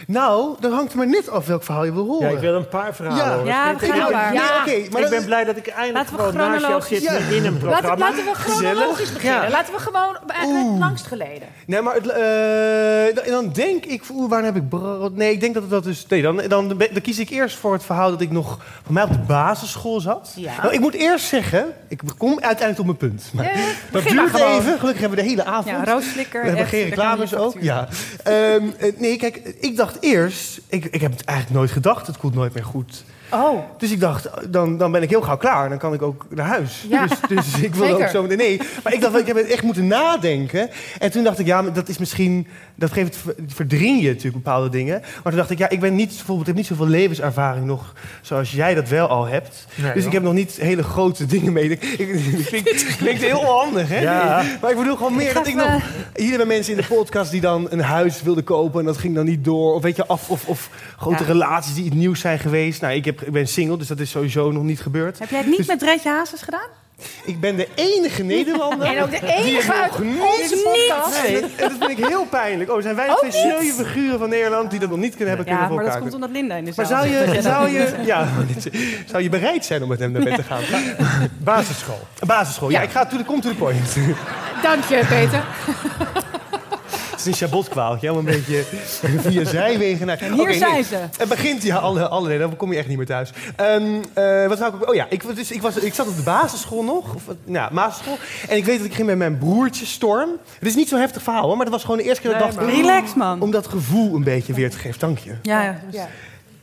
Nou, dan hangt er maar net af welk verhaal je wil horen. Ja, ik wil een paar verhalen Ja. horen. Ja, we gaan ik- maar. Nee, Ja. oké, maar ik ben dat- blij dat ik eindelijk Laten we gewoon naast jou zit in een Laten, programma. laten we chronologisch beginnen. Ja. Laten we gewoon het langst geleden. Nee, maar het, eh, dan- denk ik... Oeh, waar heb ik brood? Nee, ik denk dat dat is... Nee, dan, dan, dan kies ik eerst voor het verhaal dat ik nog voor mij op de basisschool zat. Ja. Nou, ik moet eerst zeggen... Ik kom uiteindelijk op mijn punt. Maar Ja, dat duurt even. Gelukkig hebben we de hele avond. Ja, roosflikker. We hebben echt, geen reclames ook. Ja. Ehm, eh, nee, kijk, ik dacht eerst... Ik, ik heb het eigenlijk nooit gedacht. Het komt nooit meer goed. Oh, Dus ik dacht, dan, dan ben ik heel gauw klaar. Dan kan ik ook naar huis. Ja. Dus, dus [laughs] ik wil Zeker. ook zo meteen... Nee, maar ik dacht, ik heb het echt moeten nadenken. En toen dacht ik, ja, maar dat is misschien... Dat geeft, verdring je natuurlijk bepaalde dingen. Maar toen dacht ik, ja, ik ben niet, bijvoorbeeld, ik heb niet zoveel levenservaring nog... zoals jij dat wel al hebt. Nee, dus ik heb nog niet hele grote dingen mee. Ik, ik, ik, klinkt, [laughs] klinkt heel handig, hè? Ja. Maar ik bedoel gewoon meer dat ik nog... Hier hebben mensen in de podcast die dan een huis wilden kopen... en dat ging dan niet door. Of weet je, af, of, of grote Ja. relaties die het nieuws zijn geweest. Nou, ik, heb, ik ben single, dus dat is sowieso nog niet gebeurd. Heb jij het niet Dus- met Dreetje Hazes gedaan? Ik ben de enige Nederlander. En ook de enige uit niet- onze podcast. Nee, en dat vind ik heel pijnlijk. Oh, er zijn weinig Ook twee niet? sneuwe figuren van Nederland die dat nog niet kunnen hebben Ja, kunnen maar voor dat komt omdat Linda in de Maar zaal zou zit, dat je, zou, niet- je, [laughs] ja, zou je bereid zijn om met hem naar bed te gaan? Basisschool. Basisschool. Ja, ik ga to the, come to the point. Dank je, Peter. Het is een chabotkwaal. Helemaal een beetje via zijwegen. naar- En hier zijn nee. ze. Het begint, ja, alle, alle nee, dan kom je echt niet meer thuis. Ehm, eh, wat zou ik ook... Oh ja, ik, dus, ik, was, ik zat op de basisschool nog. Of, basisschool. En ik weet dat ik ging met mijn broertje Storm. Het is niet zo'n heftig verhaal, hoor. Maar dat was gewoon de eerste keer dat ik Nee, dacht... Relax, man. Om dat gevoel een beetje weer te geven. Dank je. Ja, ja.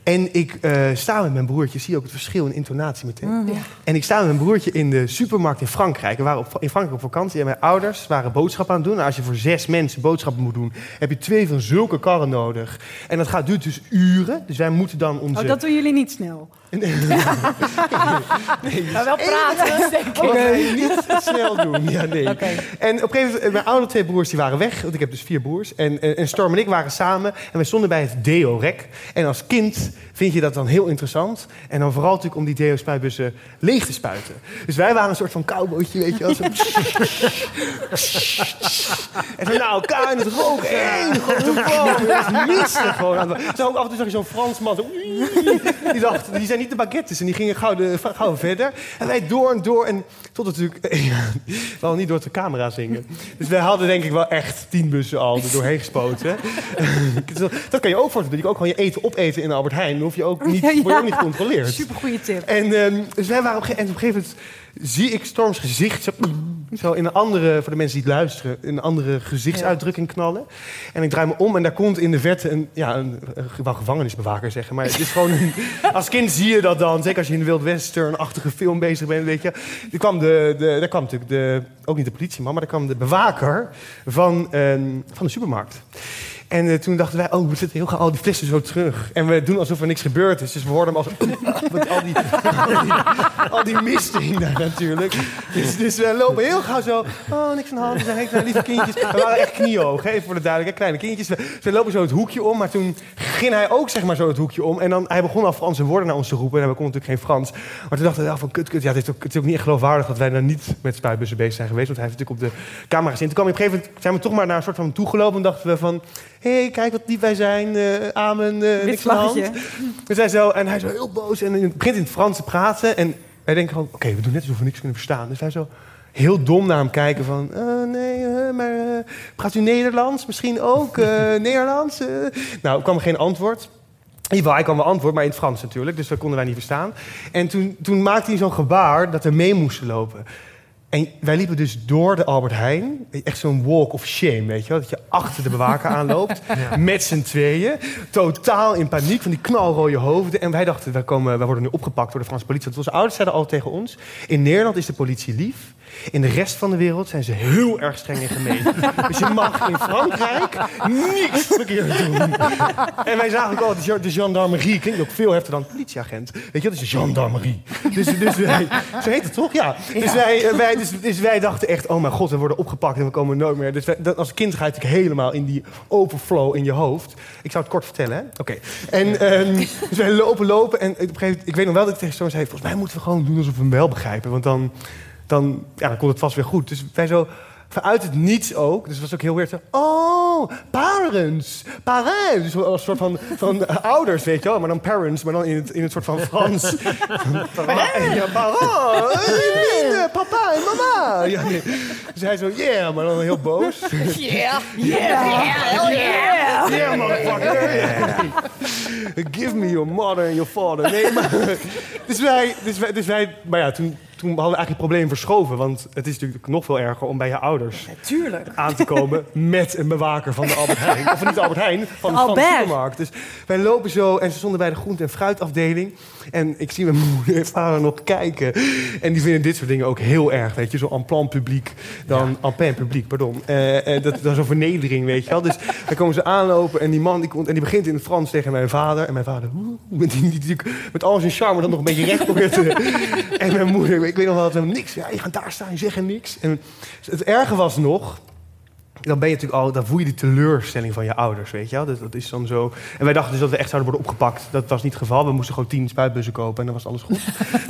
En ik eh, sta met mijn broertje, zie je ook het verschil in intonatie meteen. Mhm. En ik sta met mijn broertje in de supermarkt in Frankrijk. We waren op, in Frankrijk op vakantie en mijn ouders waren boodschappen aan het doen. Nou, als je voor zes mensen boodschappen moet doen, heb je twee van zulke karren nodig. En dat gaat, duurt dus uren. Dus wij moeten dan onze... Oh, dat doen jullie niet snel. [laughs] maar wel praten, denk ik. Nee, niet snel doen. Ja, nee. En op een gegeven moment, mijn oude twee broers die waren weg. Want ik heb dus vier broers. En, en, en Storm en ik waren samen. En we stonden bij het deo-rek. En als kind vind je dat dan heel interessant. En dan vooral natuurlijk om die deo-spuitbussen leeg te spuiten. Dus wij waren een soort van cowboytje, weet je wel. Zo. en zo elkaar en het rook één grote boom. Was mistig gewoon. Zo af en toe zag je zo'n Fransman. Zo, die dacht, die zijn niet de baguettes. En die gingen gauw, de, gauw verder. En wij door en door. En tot natuurlijk... [laughs] Ja, we hadden niet door de camera zingen. Dus wij hadden denk ik wel echt tien bussen al er doorheen gespoten. [laughs] dat kan je ook voor doen. Je kan ook gewoon je eten opeten in Albert Heijn. Dan hoef je ook niet, word je ook niet gecontroleerd. Supergoeie tip. En ehm, dus wij waren op, en op een gegeven moment zie ik Storms gezicht zo, zo in een andere, voor de mensen die het luisteren, in een andere gezichtsuitdrukking knallen. En ik draai me om en daar komt in de verte een, ja, een, wou gevangenisbewaker zeggen, maar het is gewoon een, [laughs] als kind zie je dat dan, zeker als je in een Wild Western-achtige film bezig bent, weet je. Er kwam, de, de, daar kwam natuurlijk de, ook niet de politieman, maar daar kwam de bewaker van, ehm, van de supermarkt. En eh, toen dachten wij, oh, we zitten heel gauw al die flessen zo terug. En we doen alsof er niks gebeurd is. Dus we hoorden hem als... [laughs] met al die, [laughs] al die, al natuurlijk. Dus, dus we lopen heel gauw zo... Oh, niks aan de hand. Zijn lieve kindjes. We waren echt kniehoog, even voor de duidelijkheid. Kleine kindjes. We, lopen zo het hoekje om. Maar toen ging hij ook zeg maar zo het hoekje om. En dan, hij begon al Franse woorden naar ons te roepen. En we konden natuurlijk geen Frans. Maar toen dachten we, ja, van kut, kut. Ja, het is, ook, niet echt geloofwaardig dat wij daar niet met spuitbussen bezig zijn geweest. Want hij heeft natuurlijk op de camera gezien. Toen kwam op een gegeven moment, zijn we toch maar naar een soort van toegelopen. En dachten we van... Hé, hey, kijk wat lief wij zijn. eh amen, vlaggetje. We zijn zo, en hij zo heel boos en hij begint in het Frans te praten. En wij denken gewoon, oké, we doen net alsof we niks kunnen verstaan. Dus wij zo heel dom naar hem kijken van... eh, nee, maar praat u Nederlands? Misschien ook [laughs] Nederlands? Nou, er kwam geen antwoord. Geval, hij kwam wel antwoord, maar in het Frans natuurlijk. Dus dat konden wij niet verstaan. En toen, toen maakte hij zo'n gebaar dat we mee moesten lopen. En wij liepen dus door de Albert Heijn. Echt zo'n walk of shame, weet je wel. Dat je achter de bewaker aanloopt. [laughs] Met z'n tweeën. Totaal in paniek van die knalrode hoofden. En wij dachten, wij, komen, wij worden nu opgepakt door de Franse politie. Want onze ouders zeiden al tegen ons... In Nederland is de politie lief. In de rest van de wereld zijn ze heel erg streng en gemeen. [laughs] dus je mag in Frankrijk niks verkeerd doen. En wij zagen ook al, de gen- de gendarmerie klinkt ook veel heftiger dan politieagent. Weet je, dat is gendarmerie. Dus, dus wij, zo heet het toch? Ja. Dus, wij, eh, wij, dus, dus wij dachten echt, oh mijn god, we worden opgepakt en we komen nooit meer. Dus wij, dat, als kind ga je natuurlijk helemaal in die overflow in je hoofd. Ik zou het kort vertellen, hè? Oké. En ehm, dus wij lopen, lopen en op een gegeven moment, ik weet nog wel dat ik tegen Storm zei, volgens mij moeten we gewoon doen alsof we hem wel begrijpen. Want dan, dan, ja, dan komt het vast weer goed. Dus wij zo vanuit het niets ook. Dus het was ook heel weird. Zo, oh, parents, parents. Dus als soort van, van [laughs] ouders, weet je wel. Maar dan parents, maar dan in het, in het soort van Frans. [laughs] Van, ja, parents, [laughs] papa en mama. Ja, nee. Dus hij zo, yeah, maar dan heel boos. Yeah. Yeah. Hell yeah. Yeah, motherfucker. Give me your mother and your father. Nee, maar... Dus wij... Dus wij, dus wij maar ja, toen, toen hadden we eigenlijk het probleem verschoven. Want het is natuurlijk nog veel erger om bij je ouders aan te komen [laughs] met een bewaker van de Albert Heijn. Of niet de Albert Heijn, van, van de supermarkt. Dus wij lopen zo en ze stonden bij de groente- en fruitafdeling. En ik zie mijn [laughs] moeder en vader nog kijken. En die vinden dit soort dingen ook heel erg, weet je. Zo en plan publiek, dan en plein publiek, pardon. Eh, eh, dat, dat is een vernedering, weet je wel. Dus dan komen ze aanlopen en die man die, komt, en die begint in het Frans tegen mijn vader. En mijn vader, met, die, die, natuurlijk met al zijn charme dan nog een beetje recht probeert te... [laughs] En mijn moeder, ik weet nog wel, dat we niks. Ja, je gaat daar staan, je zegt niks. En het erge was nog dan ben je natuurlijk al, dan voel je die teleurstelling van je ouders, weet je wel. Dat, dat is dan zo. En wij dachten dus dat we echt zouden worden opgepakt. Dat was niet het geval. We moesten gewoon tien spuitbussen kopen en dan was alles goed.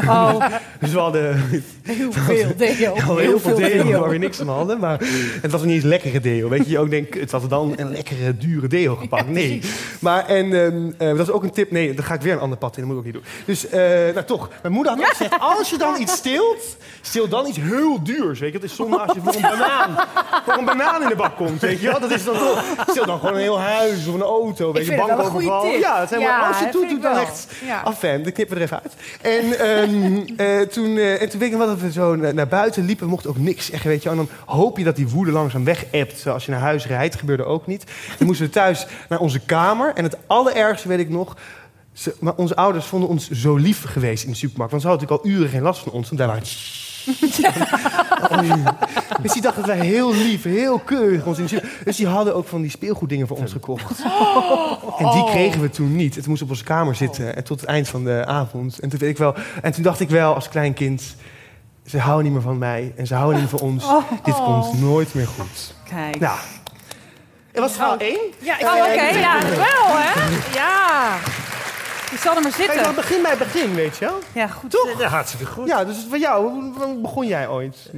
Oh, [laughs] Dus we hadden heel veel [laughs] deo. heel, veel deo waar we niks aan hadden. Maar het was niet eens lekkere deo. Weet je, je ook denkt, het was dan een lekkere, dure deo gepakt. Nee. Maar, en ehm, eh, dat is ook een tip. Nee, dan ga ik weer een ander pad in. Dat moet ik ook niet doen. Dus, eh, nou toch. Mijn moeder had ook gezegd, als je dan iets steelt, steel dan iets heel duurs. Weet je, het is zonde als je voor een banaan, [laughs] voor een banaan in de bak komt. Weet je wel, dat is dan toch. Steel dan gewoon een heel huis of een auto. Weet je, bankoverval. tip. Ja, het zijn maar, als je dat doet, dan echt af en Dan knippen we er even uit. En, ehm, eh, toen, eh, en toen weet ik dat we zo naar, naar buiten liepen. We mochten ook niks zeggen, weet je. En dan hoop je dat die woede langzaam weg ebt. Als je naar huis rijdt, gebeurde ook niet. Dan moesten we thuis naar onze kamer. En het allerergste weet ik nog... Ze, maar onze ouders vonden ons zo lief geweest in de supermarkt. Want ze hadden natuurlijk al uren geen last van ons. Want wij waren... [laughs] dus die dachten dat wij heel lief, heel keurig ons in Dus die hadden ook van die speelgoeddingen voor ons gekocht. En die kregen we toen niet. Het moest op onze kamer zitten en tot het eind van de avond. En toen, weet ik wel, en toen dacht ik wel als klein kind... Ze houden niet meer van mij en ze houden niet meer van ons. Dit komt nooit meer goed. Kijk. Nou, en was verhaal één? Ja, oh, oké. Ja, wel hè? Ja. Je zal er maar Kijk, zitten. dan begin bij het begin, weet je wel? Ja, goed. Toch? Ja, hartstikke goed. Ja, dus van jou, hoe- hoe begon jij ooit? [laughs]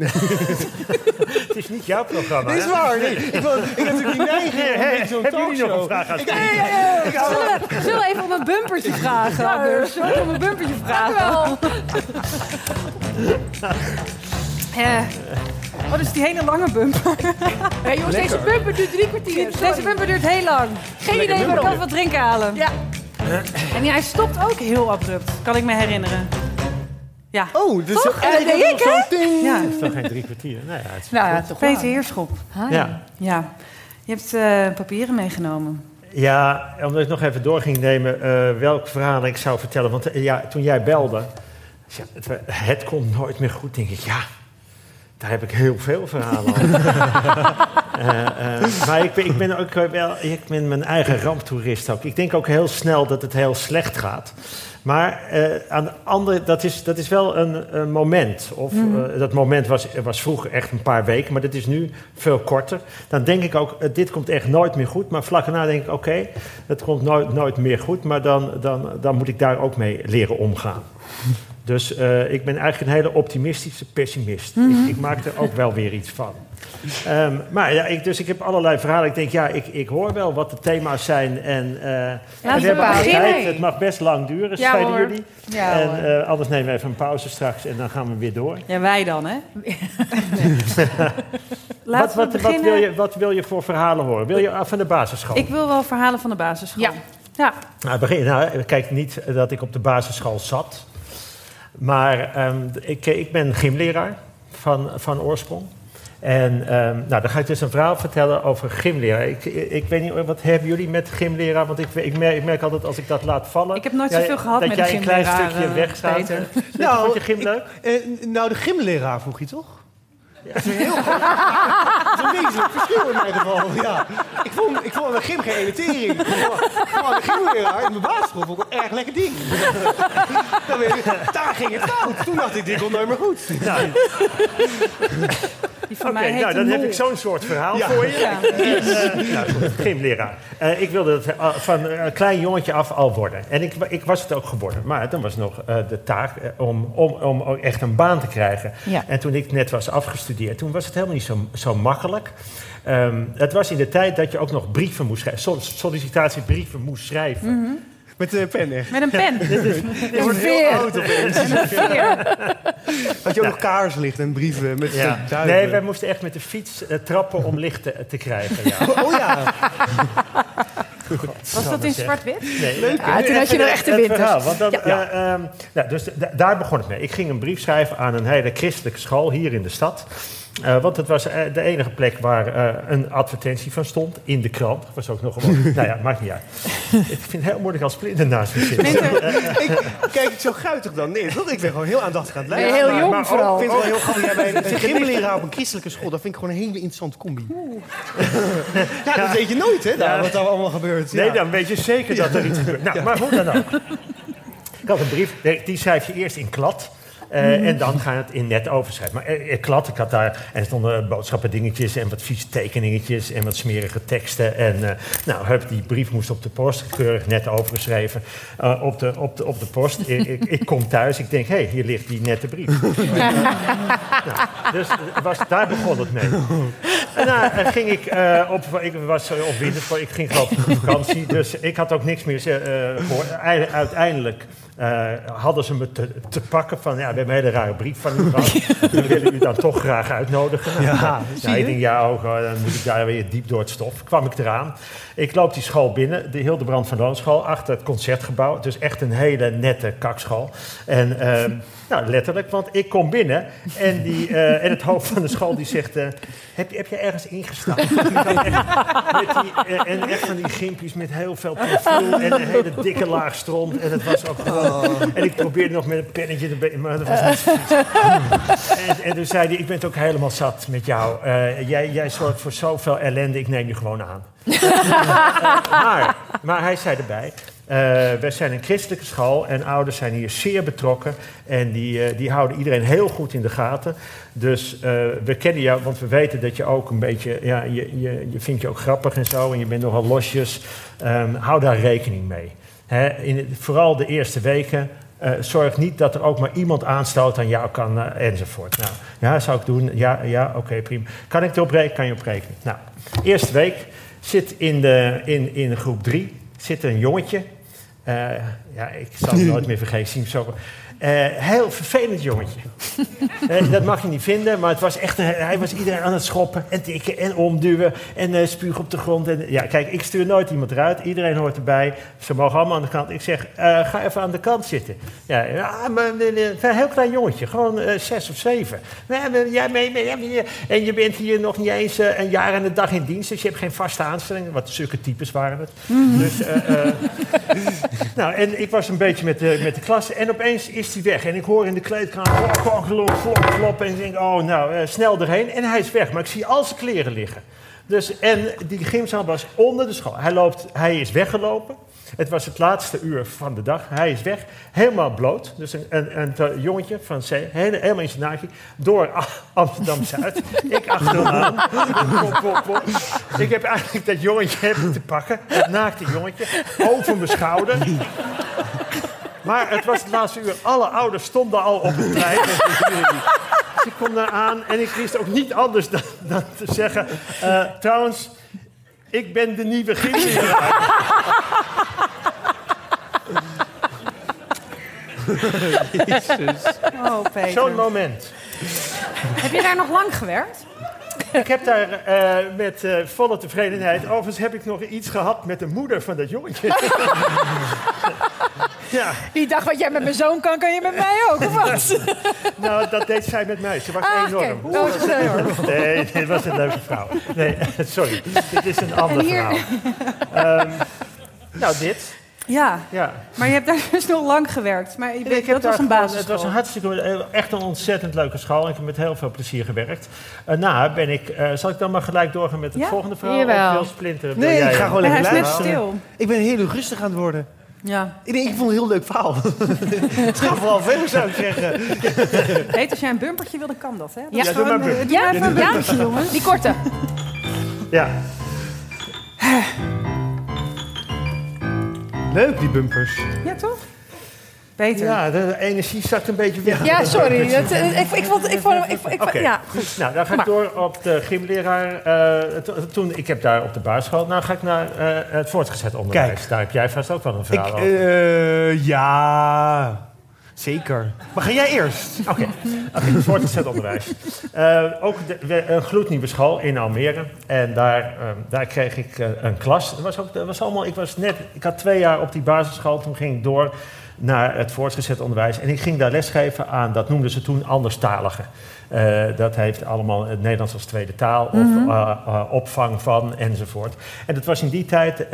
Het is niet jouw programma. Dit is hè? waar, nee. Ik, wil, ik heb natuurlijk die neiging om een beetje zo'n Hebben jullie nog talkshow. een vraag aan Ik- het ik hou wel- Zullen we, zullen we even om een bumpertje vragen? anders? Zullen we om een bumpertje vragen? [laughs] Eh, Oh, dus die hele lange bumper. [laughs] Hey, jongens, deze bumper duurt drie kwartier. Deze bumper duurt heel lang. Geen idee waarom. Ik kan wat drinken halen. Ja. En hij stopt ook heel abrupt, kan ik me herinneren. Ja. Oh, dus Toch? eigenlijk Ja, dat deed ik. Ja. Het is toch geen drie kwartier? Nou ja, het is Nou ja, toch Peter Heerschop. Ja. Ja. Je hebt eh, papieren meegenomen. Ja, omdat ik nog even door ging nemen eh, welk verhaal ik zou vertellen. Want eh, ja, toen jij belde, ja, het, het komt nooit meer goed, denk ik. Ja, daar heb ik heel veel verhalen over. [laughs] Eh, eh, maar ik ben, ik ben ook wel, ik ben mijn eigen ramptoerist ook. Ik denk ook heel snel dat het heel slecht gaat. Maar eh, aan de andere, dat is, dat is wel een, een moment. Of, Mhm. dat moment was, was vroeger echt een paar weken, maar dat is nu veel korter. Dan denk ik ook, dit komt echt nooit meer goed. Maar vlak daarna denk ik, oké, het komt nooit, nooit meer goed. Maar dan, dan, dan moet ik daar ook mee leren omgaan. Dus eh, ik ben eigenlijk een hele optimistische pessimist. Mhm. ik, ik maak er ook wel weer iets van. Ehm, maar ja, ik, dus ik heb allerlei verhalen. Ik denk, ja, ik, ik hoor wel wat de thema's zijn. En, eh, en we hebben tijd. Het mag best lang duren, Ja, zeiden hoor. jullie. Ja, en eh, anders nemen we even een pauze straks en dan gaan we weer door. Ja, wij dan, hè? [laughs] [laughs] Wat, Laten we wat, wat, beginnen. wil je, wat wil je voor verhalen horen? Wil je af van de basisschool? Ik wil wel verhalen van de basisschool. Ja. Ja. Nou, begin, nou, kijk niet dat ik op de basisschool zat. Maar ehm, ik, ik ben gymleraar van, van oorsprong. En ehm, nou, dan ga ik dus een verhaal vertellen over gymleraar. Ik, ik weet niet, wat hebben jullie met gymleraar? Want ik, ik, merk, ik merk altijd als ik dat laat vallen... Ik heb nooit ja, zoveel gehad dat met jij een klein gymleraar, stukje eh, wegstaat. Peter. [laughs] Nou, vond je gym leuk? Eh, nou, de gymleraar vroeg je toch? Dat is een heel groot... Verschil in mijn geval, ja. Ik vond, ik vond een gym geen ene tering. Gewoon een gymleraar in mijn basisschool vond ik een erg lekker ding. [laughs] Dan ik, daar ging het fout. Toen dacht ik, dit komt nooit meer goed. Die van Oké, mij heet nou, dan heb ik zo'n soort verhaal Ja. voor je. Ja. Eh, nou, goed, gymleraar. Eh, ik wilde het eh, van een klein jongetje af al worden. En ik, ik was het ook geworden. Maar dan was nog eh, de taak om, om, om ook echt een baan te krijgen. Ja. En toen ik net was afgestudeerd, toen was het helemaal niet zo, zo makkelijk. Ehm, het was in de tijd dat je ook nog brieven moest schrijven. sol- Sollicitatiebrieven moest schrijven. Met de pen echt. Met een pen. [laughs] Je wordt heel oud opeens. [laughs] Veer. Had je ook nog kaarslicht en brieven met Ja. duiven. Nee, wij moesten echt met de fiets eh, trappen om licht te, te krijgen. Ja. [laughs] Oh ja. Was dat in zwart-wit? Nee, Leuk, eh, hè? toen had je nog het- echte het winters. verhaal, want dat, Ja. eh, ehm, nou, dus da- daar begon het mee. Ik ging een brief schrijven aan een hele christelijke school hier in de stad. Eh, want het was eh, de enige plek waar eh, een advertentie van stond in de krant. Dat was ook nog gewoon. [laughs] nou ja, maakt niet uit. Ik vind het heel moeilijk als Splinter naast me zit. Ik, kijk ik zo guitig dan? Nee? Ik ben gewoon heel aandachtig aan het luisteren. heel jong maar ook- vooral. Ik vind het wel heel grappig. Jij bent een gymleraar [laughs] op een christelijke school. Dat vind ik gewoon een hele interessante combi. [laughs] ja, dat weet je nooit, hè? daar, Ja. Wat daar allemaal gebeurt. Nee, ja. dan weet je zeker dat er iets gebeurt. Nou, maar hoe dan ook. Ik had een brief, die schrijf je eerst in klad. Eh, En dan ga je het in net overschrijven. Maar eh, ik klad, ik had daar... En er stonden boodschappen dingetjes en wat vieze tekeningetjes... en wat smerige teksten. En eh, nou, hup, die brief moest op de post. Keurig net overgeschreven eh, op, de, op, de, op de post. [laughs] ik, ik, ik kom thuis, ik denk, hé, hey, hier ligt die nette brief. [laughs] Nou, dus was, daar begon het mee. En nou, eh, ging ik eh, op, ik was eh, op winter, ik ging geloof ik op vakantie, dus ik had ook niks meer eh gehoord. Ei- Uiteindelijk eh, hadden ze me te, te pakken van, ja, we hebben een hele rare brief van u gehad. [laughs] We willen u dan toch graag uitnodigen. Ja, zie je? ik denk, ja, ook, oh, dan moet ik daar weer diep door het stof. Kwam ik eraan. Ik loop die school binnen, de Hildebrand van Loonschool, achter het concertgebouw. Dus echt een hele nette kakschool. En ehm, nou, letterlijk, want ik kom binnen en, die, eh, en het hoofd van de school die zegt... eh, heb, je- heb je ergens ingestapt? [laughs] eh, en echt van die gimpjes met heel veel profiel en een hele dikke laag stront. En het was ook gewoon... En ik probeerde nog met een pennetje, te maar dat was niet [laughs] en, en toen zei hij, ik ben het ook helemaal zat met jou. Jij, jij zorgt voor zoveel ellende, ik neem je gewoon aan. [laughs] Maar, maar hij zei erbij, eh, wij zijn een christelijke school en ouders zijn hier zeer betrokken. En die, eh, die houden iedereen heel goed in de gaten. Dus eh, we kennen jou, want we weten dat je ook een beetje, ja, je, je, je vindt je ook grappig en zo. En je bent nogal losjes. Ehm, hou daar rekening mee. In vooral de eerste weken. zorg niet dat er ook maar iemand aanstoot aan jou kan enzovoort. Nou, ja, zou ik doen. Ja, ja oké, prima. Kan ik erop rekenen? Kan je op rekenen. Nou, eerste week zit in, de, in, in groep drie zit een jongetje. Eh, ja, ik zal het nooit meer vergeten. Zie hem zo. Eh, heel vervelend jongetje. [laughs] Eh, dat mag je niet vinden, maar het was echt een, hij was iedereen aan het schoppen en tikken en omduwen en eh spugen op de grond. En, ja, kijk, ik stuur nooit iemand eruit. Iedereen hoort erbij. Ze mogen allemaal aan de kant. Ik zeg, eh, ga even aan de kant zitten. Ja, maar eh, eh, een heel klein jongetje, gewoon eh, zes of zeven. En je bent hier nog niet eens eh, een jaar en een dag in dienst, dus je hebt geen vaste aanstelling. Wat zulke types waren het. Dus, eh, eh, [laughs] nou, en ik was een beetje met de, met de klas en opeens is hij weg. En ik hoor in de kleedkamer klop. En ik denk, oh nou, eh, snel erheen. En hij is weg, maar ik zie al zijn kleren liggen. Dus, en die gymzaal was onder de school. Hij, loopt, hij is weggelopen. Het was het laatste uur van de dag. Hij is weg, helemaal bloot. Dus een, een, een jongetje van hele- helemaal in zijn naakje, door Amsterdam-Zuid. [laughs] ik achter hem aan. Pop, pop, pop. Ik heb eigenlijk dat jongetje te pakken, dat naakte jongetje, over mijn schouder. Maar het was het laatste uur. Alle ouders stonden al op het trein. [laughs] Dus ik kom daar aan en ik wist ook niet anders dan, dan te zeggen... eh, trouwens, ik ben de nieuwe gymleraar. [laughs] Oh, Peter. Zo'n moment. Heb je daar nog lang gewerkt? Ik heb daar eh, met eh, volle tevredenheid... Overigens heb ik nog iets gehad met de moeder van dat jongetje. [laughs] ja, Die dacht, wat jij met mijn zoon kan, kan je met mij ook, of wat? [laughs] nou, dat deed zij met mij. Ze was Ah, enorm. Oh, ze was enorm. Nee, dit was een leuke vrouw. Nee, [laughs] sorry. Dit is een ander En hier- verhaal. Ehm, nou, dit. Ja, Ja. maar je hebt daar dus nog lang gewerkt. Maar je En bent- ik heb dat was een basisschool. Het was een hartstikke, eh, echt een ontzettend leuke school. Ik heb met heel veel plezier gewerkt. Daarna ben ik, eh, zal ik dan maar gelijk doorgaan met het Ja? volgende verhaal? Jawel. Of wil Splinter? Nee, jij ik ga gewoon lekker net luisteren. stil. Ik ben heel erg rustig aan het worden. Ja. Ik, denk, ik vond het een heel leuk verhaal. [laughs] het gaat vooral verder, zou ik zeggen. Heet, als jij een bumpertje wil, dan kan dat, hè? Dat Ja, is doe maar gewoon, een doe maar even een Ja, bumpertje, jongens. Die korte. Ja. Leuk, die bumpers. Ja, toch? Beter. ja, de energie zakt een beetje weg. Ja, sorry. [laughs] Dat, ik, ik, vond, ik vond hem... Ik, vond- ik, Oké. Ja, goed. Nou, dan ga ik door op de gymleraar. eh, to- toen, ik heb daar op de basisschool. Nou ga ik naar eh, het voortgezet onderwijs. Kijk. Daar heb jij vast ook wel een Ik, verhaal over. eh, ja, zeker. Maar ga jij eerst? Oké, voortgezet onderwijs. Eh, ook de, een gloednieuwe school in Almere. En daar, eh, daar kreeg ik eh, een klas. Dat was ook, dat was allemaal, ik, was net, ik had twee jaar op die basisschool. Toen ging ik door naar het voortgezet onderwijs. En ik ging daar lesgeven aan, dat noemden ze toen anderstaligen. Eh, dat heeft allemaal het Nederlands als tweede taal of eh, eh, opvang van enzovoort. En dat was in die tijd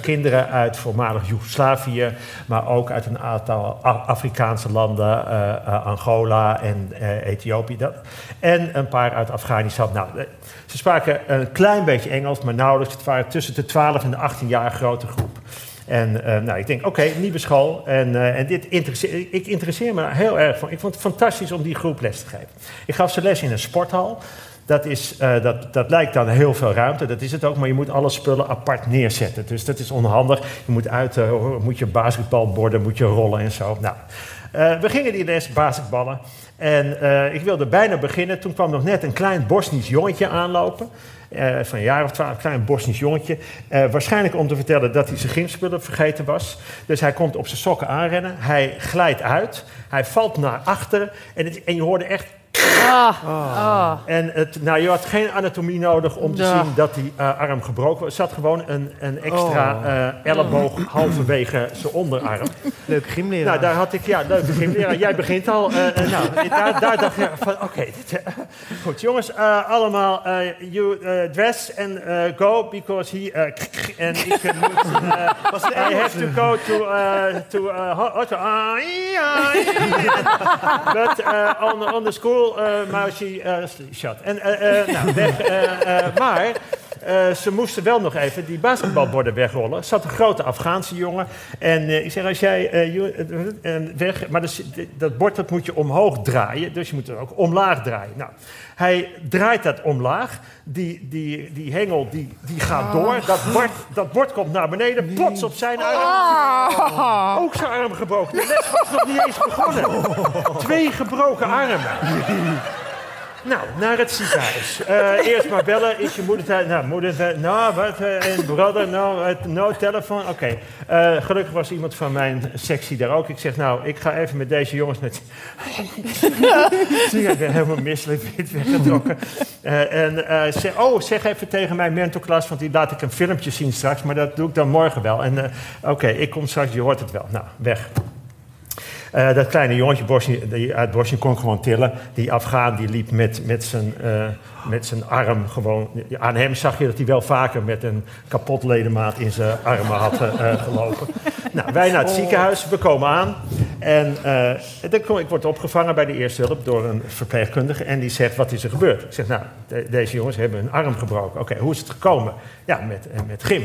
kinderen uit voormalig Joegoslavië, maar ook uit een aantal Afrikaanse landen, Angola en Ethiopië. Dat. En een paar uit Afghanistan. Nou, ze spraken een klein beetje Engels, maar nauwelijks. Het waren tussen de 12 en de 18 jaar grote groep. En eh, nou, ik denk, oké, nieuwe school. En, eh, en dit interesseer, ik interesseer me heel erg van. Ik vond het fantastisch om die groep les te geven. Ik gaf ze les in een sporthal. Dat, is, eh, dat, dat lijkt dan heel veel ruimte, dat is het ook, maar je moet alle spullen apart neerzetten. Dus dat is onhandig. Je moet uit, moet je basketbalborden, moet je rollen en zo. Nou, we gingen die les basketballen. En ik wilde bijna beginnen. Toen kwam nog net een klein Bosnisch jongetje aanlopen. Eh, van een jaar of twaalf, een klein Bosnisch jongetje. Eh, waarschijnlijk om te vertellen dat hij zijn gymspullen vergeten was. Dus hij komt op zijn sokken aanrennen. Hij glijdt uit. Hij valt naar achteren. En, het- en je hoorde echt Ah. en het, nou, je had geen anatomie nodig om te Ja. zien dat die eh, arm gebroken was. Er zat gewoon een, een extra Oh. eh, elleboog halverwege zijn onderarm. Leuke gymleraar. Nou, daar had ik, ja, leuke gymleraar. Jij begint al. eh, nou, [laughs] daar, daar dacht ik van, oké. goed, jongens, allemaal, eh, you dress and go, because he, en ik moet, I have to go to, eh, to, [laughs] but on, on the school, eh, shut. En, eh, eh, nou, weg, eh, eh, maar... eh, ze moesten wel nog even die basketbalborden wegrollen. Er zat een grote Afghaanse jongen. En eh, ik zeg, als jij eh, weg... Maar dus, dat bord dat moet je omhoog draaien. Dus je moet het ook omlaag draaien. Nou, hij draait dat omlaag. Die, die, die hengel die, die gaat door. Dat bord, dat bord komt naar beneden. Plots op zijn arm. Ook zijn arm gebroken. De les was nog niet eens begonnen. Twee gebroken armen. Nou, naar het ziekenhuis. Eh, eerst maar bellen. Is je moeder thuis? Nou, moeder zei, nou, wat? En brother, nou, no telefoon. Oké. Eh, gelukkig was iemand van mijn sectie daar ook. Ik zeg, nou, ik ga even met deze jongens met... [laughs] ik ben helemaal misselijk, wit weggetrokken. En zeg, oh, zeg even tegen mijn mentorklas, want die laat ik een filmpje zien straks. Maar dat doe ik dan morgen wel. En oké, ik kom straks, je hoort het wel. Nou, weg. Eh, dat kleine jongetje Bosnië, die uit Bosnië kon gewoon tillen. Die Afghaan die liep met, met, zijn, eh, met zijn arm gewoon... Aan hem zag je dat hij wel vaker met een kapot ledemaat in zijn armen had eh, gelopen. Nou, wij naar het ziekenhuis, we komen aan. En dan kom, ik word opgevangen bij de eerste hulp door een verpleegkundige. En die zegt, wat is er gebeurd? Ik zeg, nou, de- deze jongens hebben hun arm gebroken. Oké, hoe is het gekomen? Ja, met, met gym.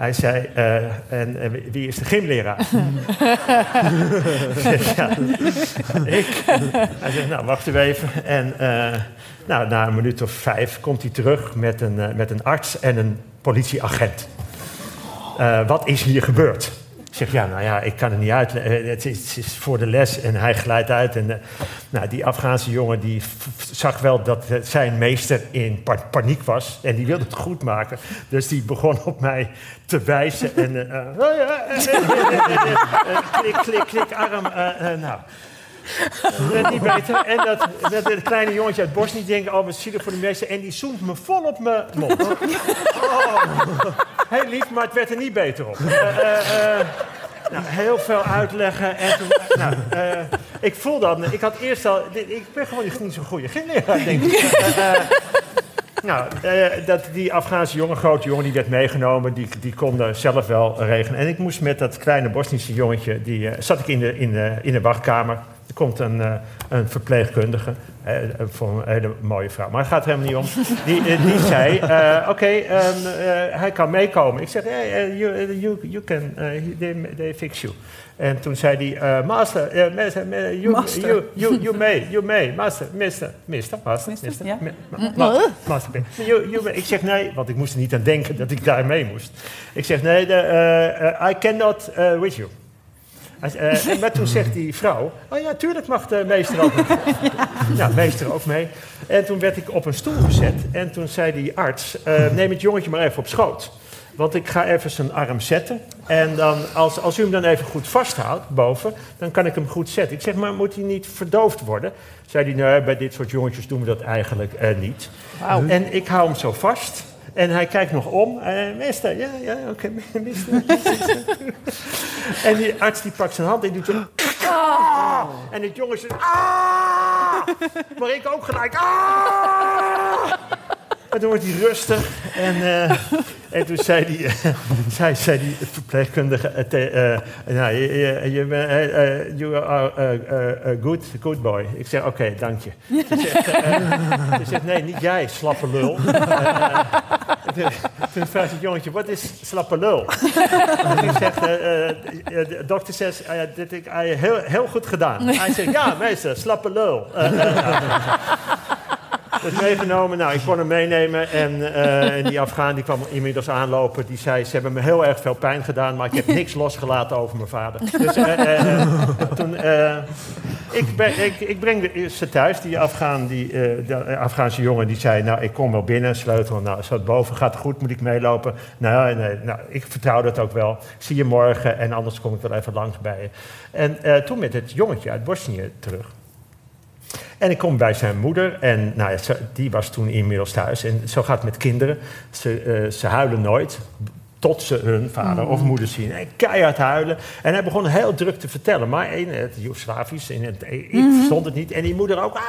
Hij zei, eh, en, en wie is de gymleraar? Ik [laughs] zeg, [laughs] ja, ik. Hij zegt, nou, wacht even even. En eh, nou, na een minuut of vijf komt hij terug met een, eh, met een arts en een politieagent. Wat is hier gebeurd? Zeg, ja, nou ja, ik kan het niet uitleggen. Het is, het is voor de les en hij glijdt uit. En eh, nou, die Afghaanse jongen die zag wel dat eh, zijn meester in pa- paniek was. En die wilde het goed maken. Dus die begon op mij te wijzen. En eh, eh, [laughs] eh, eh, eh, eh, eh, klik, klik, klik, arm. eh, eh, nou, het werd niet beter. En dat, dat het kleine jongetje uit Bosnië denkt, oh, wat zielig voor de meester. En die zoemt me vol op mijn mond. Oh, heel lief, maar het werd er niet beter op. Eh, eh, eh, nou, heel veel uitleggen. En toen, nou, ik voel dan, ik had eerst al, ik ben gewoon niet zo'n goede gymleraar, denk ik. Eh, nou, eh, dat, die Afghaanse jongen, grote jongen, die werd meegenomen. Die, die kon zelf wel regelen. En ik moest met dat kleine Bosnische jongetje, die, zat ik in de, in, de, in de wachtkamer. Er komt een, eh, een verpleegkundige, eh, voor een hele mooie vrouw. Maar het gaat er helemaal niet om. Die, eh, die [laughs] zei, oké, ehm, eh, hij kan meekomen. Ik zeg, hey, you, you, you can, they, they fix you. En toen zei hij, master, master, you, Master. You, you, you may, you may, master, mister, mister, master, mister, ja. mi- ma- ma- master, you, you may. Ik zeg nee, want ik moest er niet aan denken dat ik daar mee moest. Ik zeg nee, de, I cannot with you. Eh, en maar toen zegt die vrouw, oh ja, tuurlijk mag de meester ook mee. [laughs] Ja, meester ook mee. En toen werd ik op een stoel gezet en toen zei die arts, eh, neem het jongetje maar even op schoot. Want ik ga even zijn arm zetten. En dan, als, als u hem dan even goed vasthoudt boven, dan kan ik hem goed zetten. Ik zeg, maar moet hij niet verdoofd worden? Zei hij, nee, bij dit soort jongetjes doen we dat eigenlijk eh, niet. En ik hou hem zo vast. En hij kijkt nog om. Eh mister, ja, ja, oké, [laughs] mister. en die arts die pakt zijn hand en die doet zo... "Ah!" En het jongetje... "Ah!" Maar ik ook gelijk... "Ah!" En toen wordt hij rustig. En eh, En toen zei die, [laughs] zei, zei die verpleegkundige... eh, eh, nou, je, bent, eh, eh, you are good, good boy. Ik zeg, oké, dank je. Ze zegt, eh, ze zegt, nee, niet jij, slappe lul. Eh, toen- vraagt het jongetje, wat is slappe lul? En ik eh, eh, eh, de dokter zegt, eh, dit ik eh, heel, heel goed gedaan. Hij zegt, ja, meester, slappe lul. [laughs] Dus meegenomen, nou, ik kon hem meenemen. En, eh, en die Afghaan die kwam inmiddels aanlopen. Die zei, ze hebben me heel erg veel pijn gedaan... maar ik heb niks losgelaten over mijn vader. Dus eh, eh, toen... ik, ik, ik breng ze thuis, die, Afghaan, die Afghaanse jongen, die zei... nou, ik kom wel binnen, sleutel, nou, staat boven, gaat goed, moet ik meelopen? Nou, nee, nou, ik vertrouw dat ook wel. Ik zie je morgen en anders kom ik wel even langs bij je. En toen met het jongetje uit Bosnië terug. En ik kom bij zijn moeder en nou ja, die was toen inmiddels thuis. En zo gaat het met kinderen. Ze, eh, ze huilen nooit tot ze hun vader of moeder zien. En keihard huilen. En hij begon heel druk te vertellen. Maar in het Joegoslavisch, in het, ik verstond het niet. En die moeder ook. ah.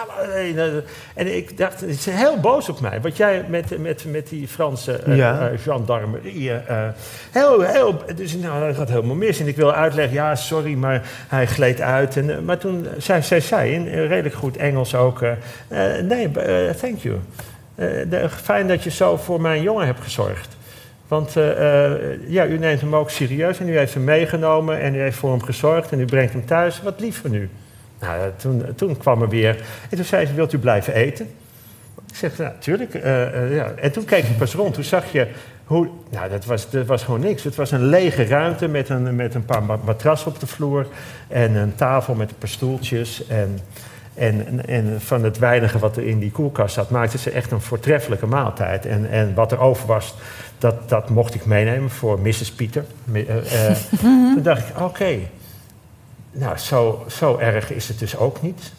En ik dacht, ze is heel boos op mij. Wat jij met, met, met die Franse eh, Ja. eh, gendarmerie... eh, heel, heel, dus nou, dat gaat helemaal mis. En ik wil uitleggen, ja, sorry, maar hij gleed uit. En, maar toen zei zij zei in redelijk goed Engels ook... nee, thank you. Fijn dat je zo voor mijn jongen hebt gezorgd. Want eh, eh, ja, u neemt hem ook serieus en u heeft hem meegenomen en u heeft voor hem gezorgd en u brengt hem thuis. Wat lief van u. Nou, ja, toen, toen kwam er weer. En toen zei ze, wilt u blijven eten? Ik zeg, eh, eh, ja. En toen keek ik pas rond. Toen zag je hoe... Nou, dat was, dat was gewoon niks. Het was een lege ruimte met een, met een paar ma- matrassen op de vloer... en een tafel met een paar stoeltjes. En, en, en, van het weinige wat er in die koelkast zat... maakten ze echt een voortreffelijke maaltijd. En, en wat er over was, dat, dat mocht ik meenemen voor Mrs. Pieter. Eh, eh. [laughs] Toen dacht ik, oké... Nou, zo, zo erg is het dus ook niet.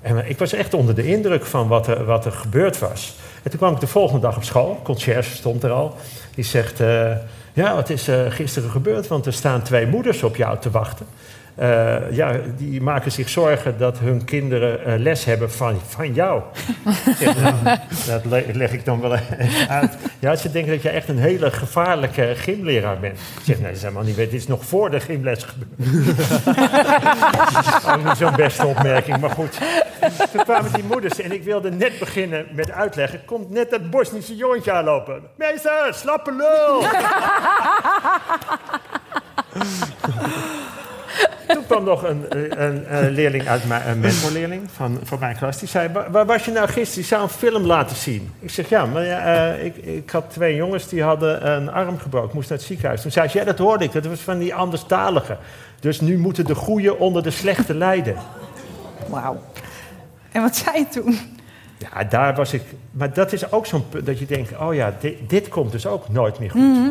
En ik was echt onder de indruk van wat er, wat er gebeurd was. En toen kwam ik de volgende dag op school. Conciërge stond er al. Die zegt, eh, ja, wat is er gisteren gebeurd? Want er staan twee moeders op jou te wachten. Eh, ja, die maken zich zorgen dat hun kinderen eh, les hebben van, van jou. [laughs] Zeg, nou, dat le- leg ik dan wel [laughs] uit. Ja, ze denken dat jij echt een hele gevaarlijke gymleraar bent. Ik zeg, nee, dat is helemaal niet. Dit is nog voor de gymles gebeurd. Ook niet zo'n beste opmerking, maar goed. Toen kwamen die moeders en ik wilde net beginnen met uitleggen. Komt net dat Bosnische jongetje aanlopen. Meester, slappe lul! [laughs] [laughs] Toen kwam nog een, een, een leerling uit mijn een mentorleerling van, van mijn klas. Die zei, "Waar- was je nou gisteren? Die zou een film laten zien. Ik zeg, ja, maar ja, eh, ik, ik had twee jongens die hadden een arm gebroken. Moest naar het ziekenhuis. Toen zei ze, ja, dat hoorde ik. Dat was van die anderstaligen. Dus nu moeten de goeie onder de slechte lijden. Wauw. En wat zei je toen? Ja, daar was ik. Maar dat is ook zo'n punt dat je denkt: oh ja, dit, dit komt dus ook nooit meer goed. Mhm.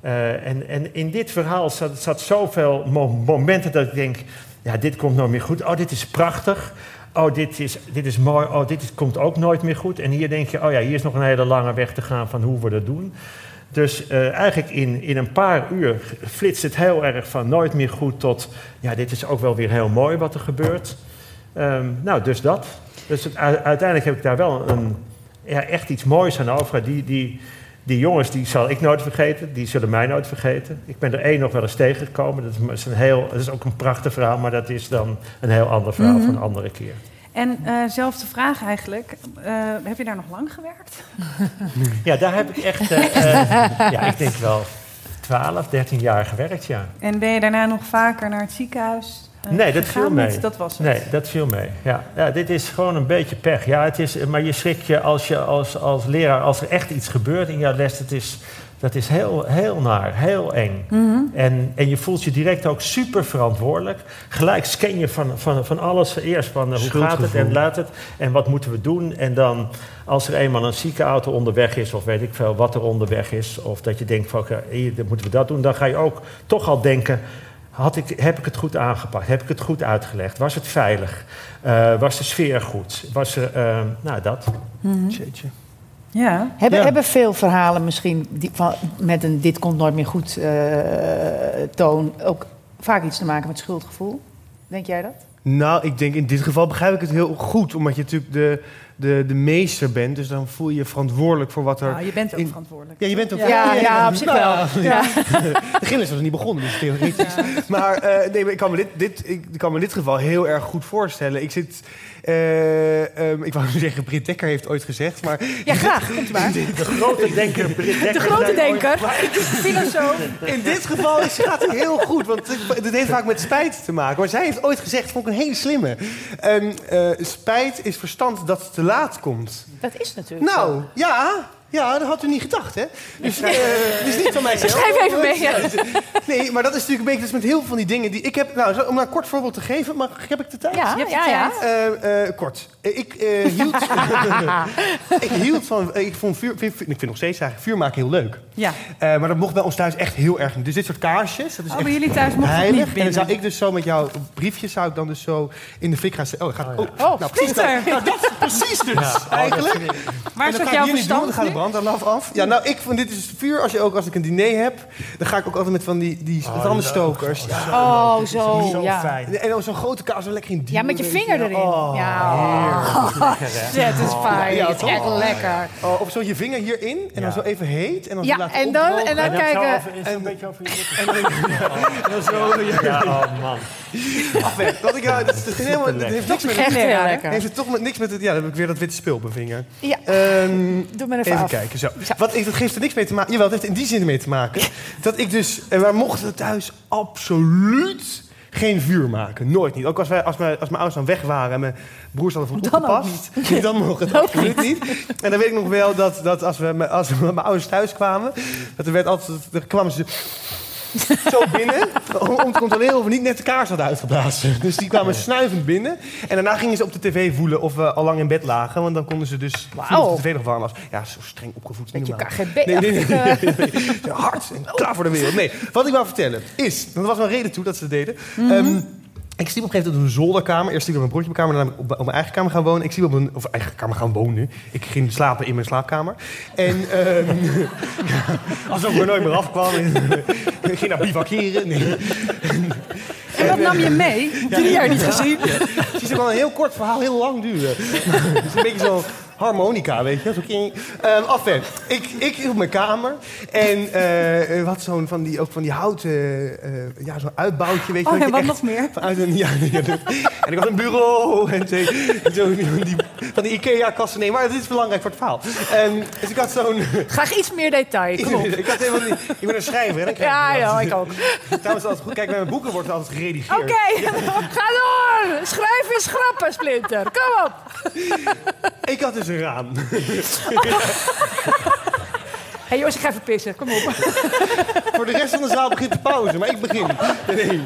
Eh, en, en in dit verhaal zat, zat zoveel mo- momenten dat ik denk: ja, dit komt nooit meer goed. Oh, dit is prachtig. Oh, dit is, dit is mooi. Oh, dit komt ook nooit meer goed. En hier denk je: oh ja, hier is nog een hele lange weg te gaan van hoe we dat doen. Dus eh, eigenlijk in, in een paar uur flitst het heel erg van nooit meer goed tot: ja, dit is ook wel weer heel mooi wat er gebeurt. Ehm, nou, dus dat. Dus uiteindelijk heb ik daar wel een, ja, echt iets moois aan over. Die, die, die jongens die zal ik nooit vergeten, die zullen mij nooit vergeten. Ik ben er één nog wel eens tegengekomen. Dat is, een heel, dat is ook een prachtig verhaal, maar dat is dan een heel ander verhaal Mhm. voor een andere keer. En eh zelfde vraag eigenlijk. Eh, heb je daar nog lang gewerkt? Ja, daar heb ik echt, eh, [laughs] ja, ik denk wel 12, 13 jaar gewerkt, ja. En ben je daarna nog vaker naar het ziekenhuis Nee, dat viel mee. met- Dat was het. Nee, dat viel mee. Ja. ja, dit is gewoon een beetje pech. Ja, het is, maar je schrikt je als, je als, als leraar, als er echt iets gebeurt in jouw les, dat is, dat is heel, heel naar, heel eng. Mhm. En, en je voelt je direct ook super verantwoordelijk. Gelijk scan je van, van, van alles eerst van eh, hoe gaat het en laat het en wat moeten we doen. En dan als er eenmaal een ziekenauto onderweg is of weet ik veel wat er onderweg is. Of dat je denkt van dan moeten we dat doen. Dan ga je ook toch al denken, had ik, heb ik het goed aangepakt? Heb ik het goed uitgelegd? Was het veilig? Eh, was de sfeer goed? Was er, eh, nou dat. Mhm. Jeetje. Ja. Hebben, Ja. hebben veel verhalen misschien die van, met een dit komt nooit meer goed eh, toon ook vaak iets te maken met schuldgevoel? Denk jij dat? Nou, ik denk in dit geval begrijp ik het heel goed. Omdat je natuurlijk de, de, de meester bent. Dus dan voel je je verantwoordelijk voor wat er... Nou, je bent ook in- verantwoordelijk. Ja, je bent ook... Ja, ja, op zich wel. Ja. [laughs] De Gilles was niet begonnen, dus theoretisch. Maar, eh, nee, maar ik, kan me dit, dit, ik kan me in dit geval heel erg goed voorstellen. Ik zit... eh, ehm, ik wou [laughs] zeggen, Britt Dekker heeft ooit gezegd, maar... Ja, graag. Komt maar. [laughs] De grote denker, Britt Dekker. De grote denker. [laughs] Filosoof. In dit geval is, gaat het heel goed, want het, het heeft vaak met spijt te maken. Maar zij heeft ooit gezegd, vond ik een hele slimme. Ehm, eh, spijt is verstand dat het te laat komt. Dat is natuurlijk Nou, zo. ja, ja, dat had u niet gedacht, hè? Dus, eh dus niet van mijzelf. Schrijf even mee, ja. [laughs] Nee, maar dat is natuurlijk een beetje dus met heel veel van die dingen die ik heb. Nou, zo- om nou een kort voorbeeld te geven, maar heb ik de tijd? Ja, Je hebt de ja, ja. Eh, eh, kort. Ik, eh, hield, [laughs] ik hield van. Ik vond vuur, vind, ik vind nog steeds eigenlijk vuur maken heel leuk. Ja. Eh, maar dat mocht bij ons thuis echt heel erg niet. Dus dit soort kaarsjes, dat is Oh, bij jullie thuis mocht het niet En dan binnen. zou ik dus zo met jouw briefjes zou ik dan dus zo in de fik gaan zetten. Oh, gaat, oh, Oh, nou, precies dat. Nou, dat precies dus, eigenlijk. Waar En is dat jouw hier niet doen, verstand brandalarm af. Ja, nou, ik vond dit is vuur. Als, je ook, als ik een diner heb, dan ga ik ook altijd met van die, die brandenstokers. Ja. Oh, zo. Zo ja. fijn. En dan zo'n grote kaas, zo lekker in Ja, met je vinger erin. Oh, [laughs] ja, Lekker, dat is fijn. Ja, Het is echt toch? lekker. Oh, of zo je vinger hierin en dan Ja. zo even heet. En dan Ja, laten en dan, en dan En kijken. over- een beetje over je lippen. En dan, en zo... Ja, oh man. afweg. Ik, ja, dat, dat, helemaal, dat heeft niks met het, lekker. heeft het toch met, niks met het... Ja, dan heb ik weer dat witte spul op mijn vinger. Ja, Ehm, doe maar Even af. kijken, zo. Wat, ik- dat geeft er niks mee te maken. Jawel, het heeft in die zin mee te maken. Dat ik dus... En wij mochten thuis absoluut geen vuur maken. Nooit niet. Ook als, wij, als, mijn, als mijn ouders dan weg waren en mijn broers hadden voor opgepast. [laughs] Dan mocht het absoluut niet. En dan weet ik nog wel dat, dat als, we, als we met mijn ouders thuis kwamen... Dat er werd altijd... Dan kwamen ze [laughs] zo binnen om, om te controleren of we niet net de kaars hadden uitgeblazen. Dus die kwamen snuivend binnen. En daarna gingen ze op de tv voelen of we al lang in bed lagen. Want dan konden ze dus of de tv nog warm was. Ja, zo streng opgevoed. Beetje normaal. KGB. Nee, nee, nee, nee, Hard en klaar voor de wereld. Nee, wat ik wou vertellen is... Er was een reden toe dat ze het deden. Ehm, ik sliep op een gegeven moment op een zolderkamer. Eerst sliep ik op mijn broertje mijn kamer, daarna op, op mijn eigen kamer gaan wonen. Ik sliep op een... Of eigen kamer gaan wonen. Ik ging slapen in mijn slaapkamer. En... ehm [laughs] alsof ik er nooit meer afkwam. [laughs] ik ging naar bivakeren. Nee. En wat nam je mee? Drie jaar niet gezien. Het is ook wel een heel kort verhaal, heel lang duren. [laughs] Het is een beetje zo'n harmonica, weet je. Zo ging... Ehm, enfin, ik, ik op mijn kamer. En eh wat zo'n van die, ook van die houten, eh, ja, zo'n uitbouwtje, weet je. Oh, en wat nog meer? Vanuit een, ja, en ik had een bureau en twee, zo, die, van die Ikea-kassen. Nee, maar dit is belangrijk voor het verhaal. En, dus ik had zo'n... Graag iets meer detail. [laughs] Kom op. Ik, had helemaal niet, ik ben een schrijver, hè. Ja, dat. ja, ik ook. [laughs] Trouwens, altijd goed. Kijk, bij mijn boeken wordt het altijd geredigeerd. Oké, [laughs] ga door. Schrijf eens grappen, Splinter. Kom op. Ik had dus een raam. Hé hey, jongens, ik ga even pissen. Kom op. [laughs] Voor de rest van de zaal begint de pauze, maar ik begin. Nee.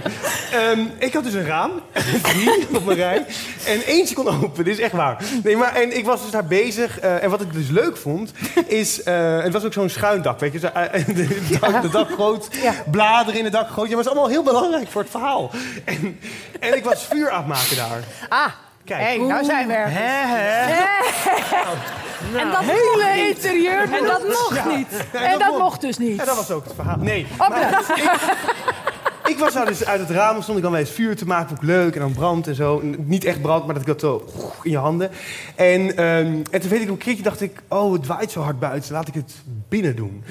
Ehm, ik had dus een raam, [laughs] drie op mijn rij. En eentje kon open, dit is echt waar. Nee, maar, en ik was dus daar bezig. eh, en wat ik dus leuk vond, is... eh, het was ook zo'n schuin dak, weet je. Zo, eh, [laughs] de, dak, de dak groot, bladeren in het dak groot. Ja, maar het is allemaal heel belangrijk voor het verhaal. En, en ik was vuur aan het maken daar. Ah, Kijk. hey, nou zijn we er. Hè, hè? En dat hele interieur, en dat mocht Ja. niet. En dat mocht. mocht dus niet. Ja, dat was ook het verhaal. Nee. Maar. [laughs] ik, was daar dus uit het raam, stond ik dan bij het vuur te maken, ik leuk. En dan brand en zo. En Niet echt brand, maar dat ik dat zo in je handen. En, ehm, en toen weet ik op een keertje, dacht ik, oh, het waait zo hard buiten. Laat ik het binnen doen. [laughs]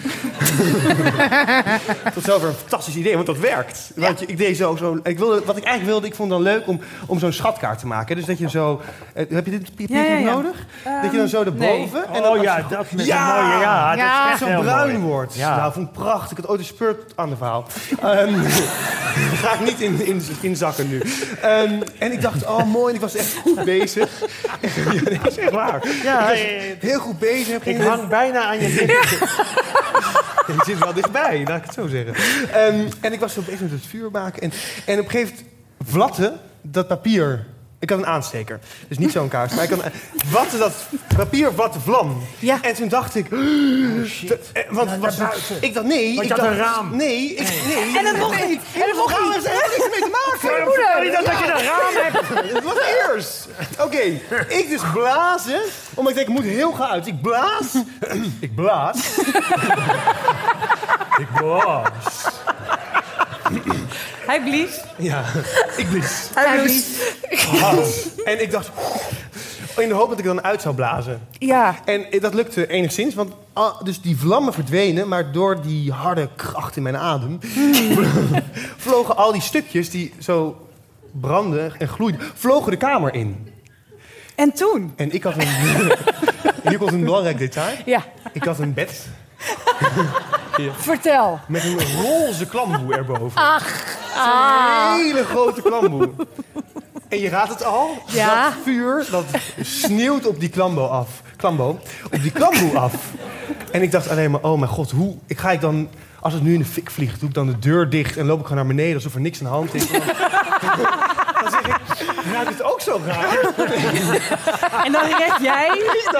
Tot zover een fantastisch idee, want dat werkt. Want je- ik deed zo, zo ik wilde, wat ik eigenlijk wilde, ik vond het dan leuk om, om zo'n schatkaart te maken. Dus dat je zo, eh, heb je dit papier Ja, ja, nog ja. nodig? dat je dan zo erboven. En dan Oh ja, dat met Ja! een mooie... Ja, dat is echt zo bruin mooi. wordt. Ja. Nou, vond ik prachtig. Ik had ooit een spurt aan de verhaal. Ehm [laughs] ga ik niet in, in, inzakken nu. Ehm, en ik dacht, oh mooi, en ik was echt goed bezig. [laughs] ja, dat is echt waar. Ja, heel goed bezig. Ik hang bijna aan je lippen. [laughs] je zit wel dichtbij, laat ik het zo zeggen. Ehm, en ik was zo bezig met het vuur maken. En, en op een gegeven moment vlatte dat papier. Ik had een aansteker, dus niet zo'n kaars. Maar ik had een, vatte dat papier vatte vlam. Ja. En toen dacht ik... dat- [gasps] eh, want was het- ik dacht, nee. Want ik je had dacht, een raam. Nee, ik, nee. En dat mocht niet. En dat mocht niet. heeft er helemaal niks mee te maken. Moeder. Niet dat dat je een raam hebt. [laughs] Het was eerst. Oké, ik dus blazen. Omdat ik denk, ik moet heel gaan uit. Ik blaas. [clears throat] ik blaas. [laughs] Ik was. [clears throat] Hij blies. Ja, ik blies. Hij blies. En ik dacht... In de hoop dat ik dan uit zou blazen. Ja. En dat lukte enigszins, want ah, dus die vlammen verdwenen, maar door die harde kracht in mijn adem [laughs] vlogen al die stukjes die zo brandden en gloeiden, vlogen de kamer in. En toen? En ik had een. [laughs] Hier komt een belangrijk detail. Ja. Ik had een bed [laughs] [laughs] Vertel. met een roze klamboe erboven. Ach. Een hele grote klamboe. En je raadt het al, Ja. dat vuur dat sneeuwt op die klambo af. Klambo, op die klamboe af. En ik dacht alleen maar, oh mijn god, hoe ik ga ik dan, als het nu in de fik vliegt, doe ik dan de deur dicht en loop ik gewoon naar beneden alsof er niks aan de hand is. Dan, [laughs] dan zeg ik, ruikt het ook zo raar? [laughs] En dan red jij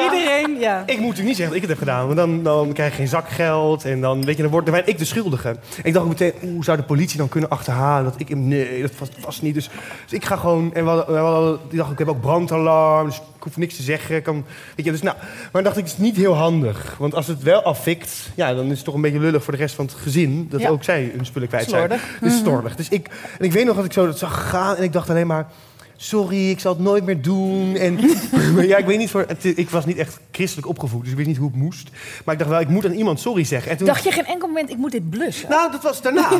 iedereen. Ja. Ik moet natuurlijk niet zeggen dat ik het heb gedaan, want dan, dan krijg je geen zakgeld en dan, weet je, dan word dan ben ik de schuldige. En ik dacht ook meteen, hoe zou de politie dan kunnen achterhalen dat ik hem, nee, dat was, was niet. Dus, dus ik ga gewoon, en we hadden, we hadden, die dacht ik, heb ook brandalarm, dus ik hoef niks te zeggen. Ik Kan, weet je, dus nou, maar dan dacht ik, het is niet heel handig, want als het wel afvikt, ja, dan is het toch een beetje lullig voor de rest van het gezin, dat Ja. ook zij hun spullen kwijt zijn. Slordig. Dus slordig. Dus ik, en ik weet nog dat ik zo dat zag gaan en ik dacht alleen maar sorry, ik zal het nooit meer doen. En [laughs] ja, ik weet niet voor. Het, ik was niet echt christelijk opgevoed, dus ik wist niet hoe het moest. Maar ik dacht wel, ik moet aan iemand sorry zeggen. En toen, Dacht je geen enkel moment, ik moet dit blussen? Nou, dat was daarna. [laughs] [laughs]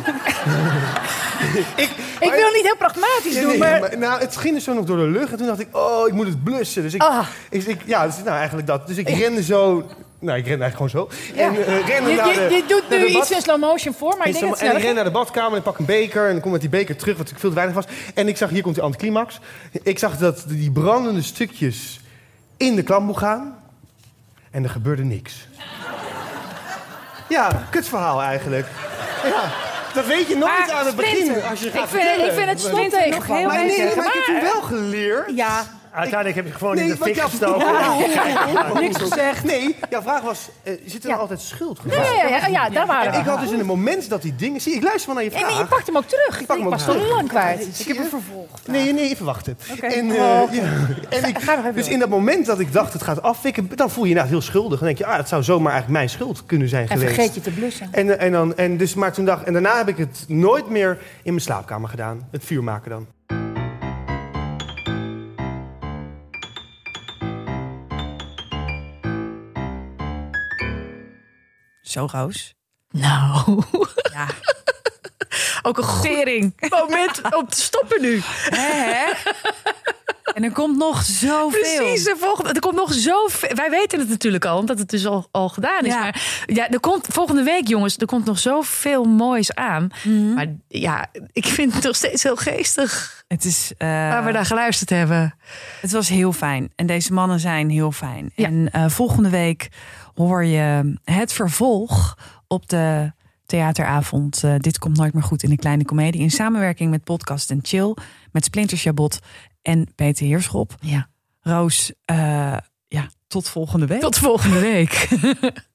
ik wil niet heel pragmatisch Nee, doen, nee, maar... maar, nou, het ging dus zo nog door de lucht. En toen dacht ik, oh, ik moet het blussen. Dus ik, Ah. ik, ik- ja, dus, nou, eigenlijk dat. Dus ik rende zo. Nou, ik rende eigenlijk gewoon zo. En eh, je, naar de, je, je doet naar nu iets in slow motion voor, maar ik en denk dat en ik ren naar de badkamer en ik pak een beker. En dan kom met die beker terug, wat ik veel te weinig was. En ik zag, hier komt die anticlimax. Ik zag dat die brandende stukjes in de klamboe gaan. En er gebeurde niks. Ja, kutverhaal eigenlijk. Ja, dat weet je nooit Maar aan het begin. Als je ik gaat vind- vertellen. ik vind het stom Maar- tegenvallen. Maar nee, Maar- maar ik heb toen wel geleerd. Ja. Uiteindelijk heb je gewoon Nee, in de fik gestoken. Ja. Niks gezegd. Nee, jouw vraag was, eh, zit er nou altijd schuldgevoel? Ja, ja, ja, ja, daar waren En we. ik had dus in het moment dat die dingen... Zie, ik luister wel naar je En vraag. je pakt hem ook terug. Ik, pak ik hem ook was zo terug. lang kwijt. Ik heb een vervolg. Nee, nee, even wachten. Oké. En, eh, Oh. [laughs] ja. en ik, Ga nog even dus in dat moment dat ik dacht het gaat afwikken, dan voel je je inderdaad heel schuldig. Dan denk je, ah, het zou zomaar eigenlijk mijn schuld kunnen zijn En geweest. vergeet je te blussen. En, eh, en, dan, en, dus, maar toen dacht, en daarna heb ik het nooit meer in mijn slaapkamer gedaan. Het vuur maken dan. Zo, Roos. Nou, Ja. [laughs] ook een goering moment om te stoppen nu. Hè, hè? En er komt nog zoveel. Precies, er, volgende, er komt nog zoveel. Wij weten het natuurlijk al, omdat het dus al, al gedaan is. Ja. Maar ja, er komt volgende week, jongens, er komt nog zoveel moois aan. Mhm. Maar ja, ik vind het nog steeds heel geestig Het is... eh, waar we naar geluisterd hebben. Het was heel fijn. En deze mannen zijn heel fijn. Ja. En eh, volgende week hoor je het vervolg op de theateravond. eh, Dit komt nooit meer goed in de kleine komedie. In samenwerking met Podcast en Chill. Met Splinter Chabot en Peter Heerschop. Ja. Roos, eh, ja, tot volgende week. Tot volgende week. [laughs]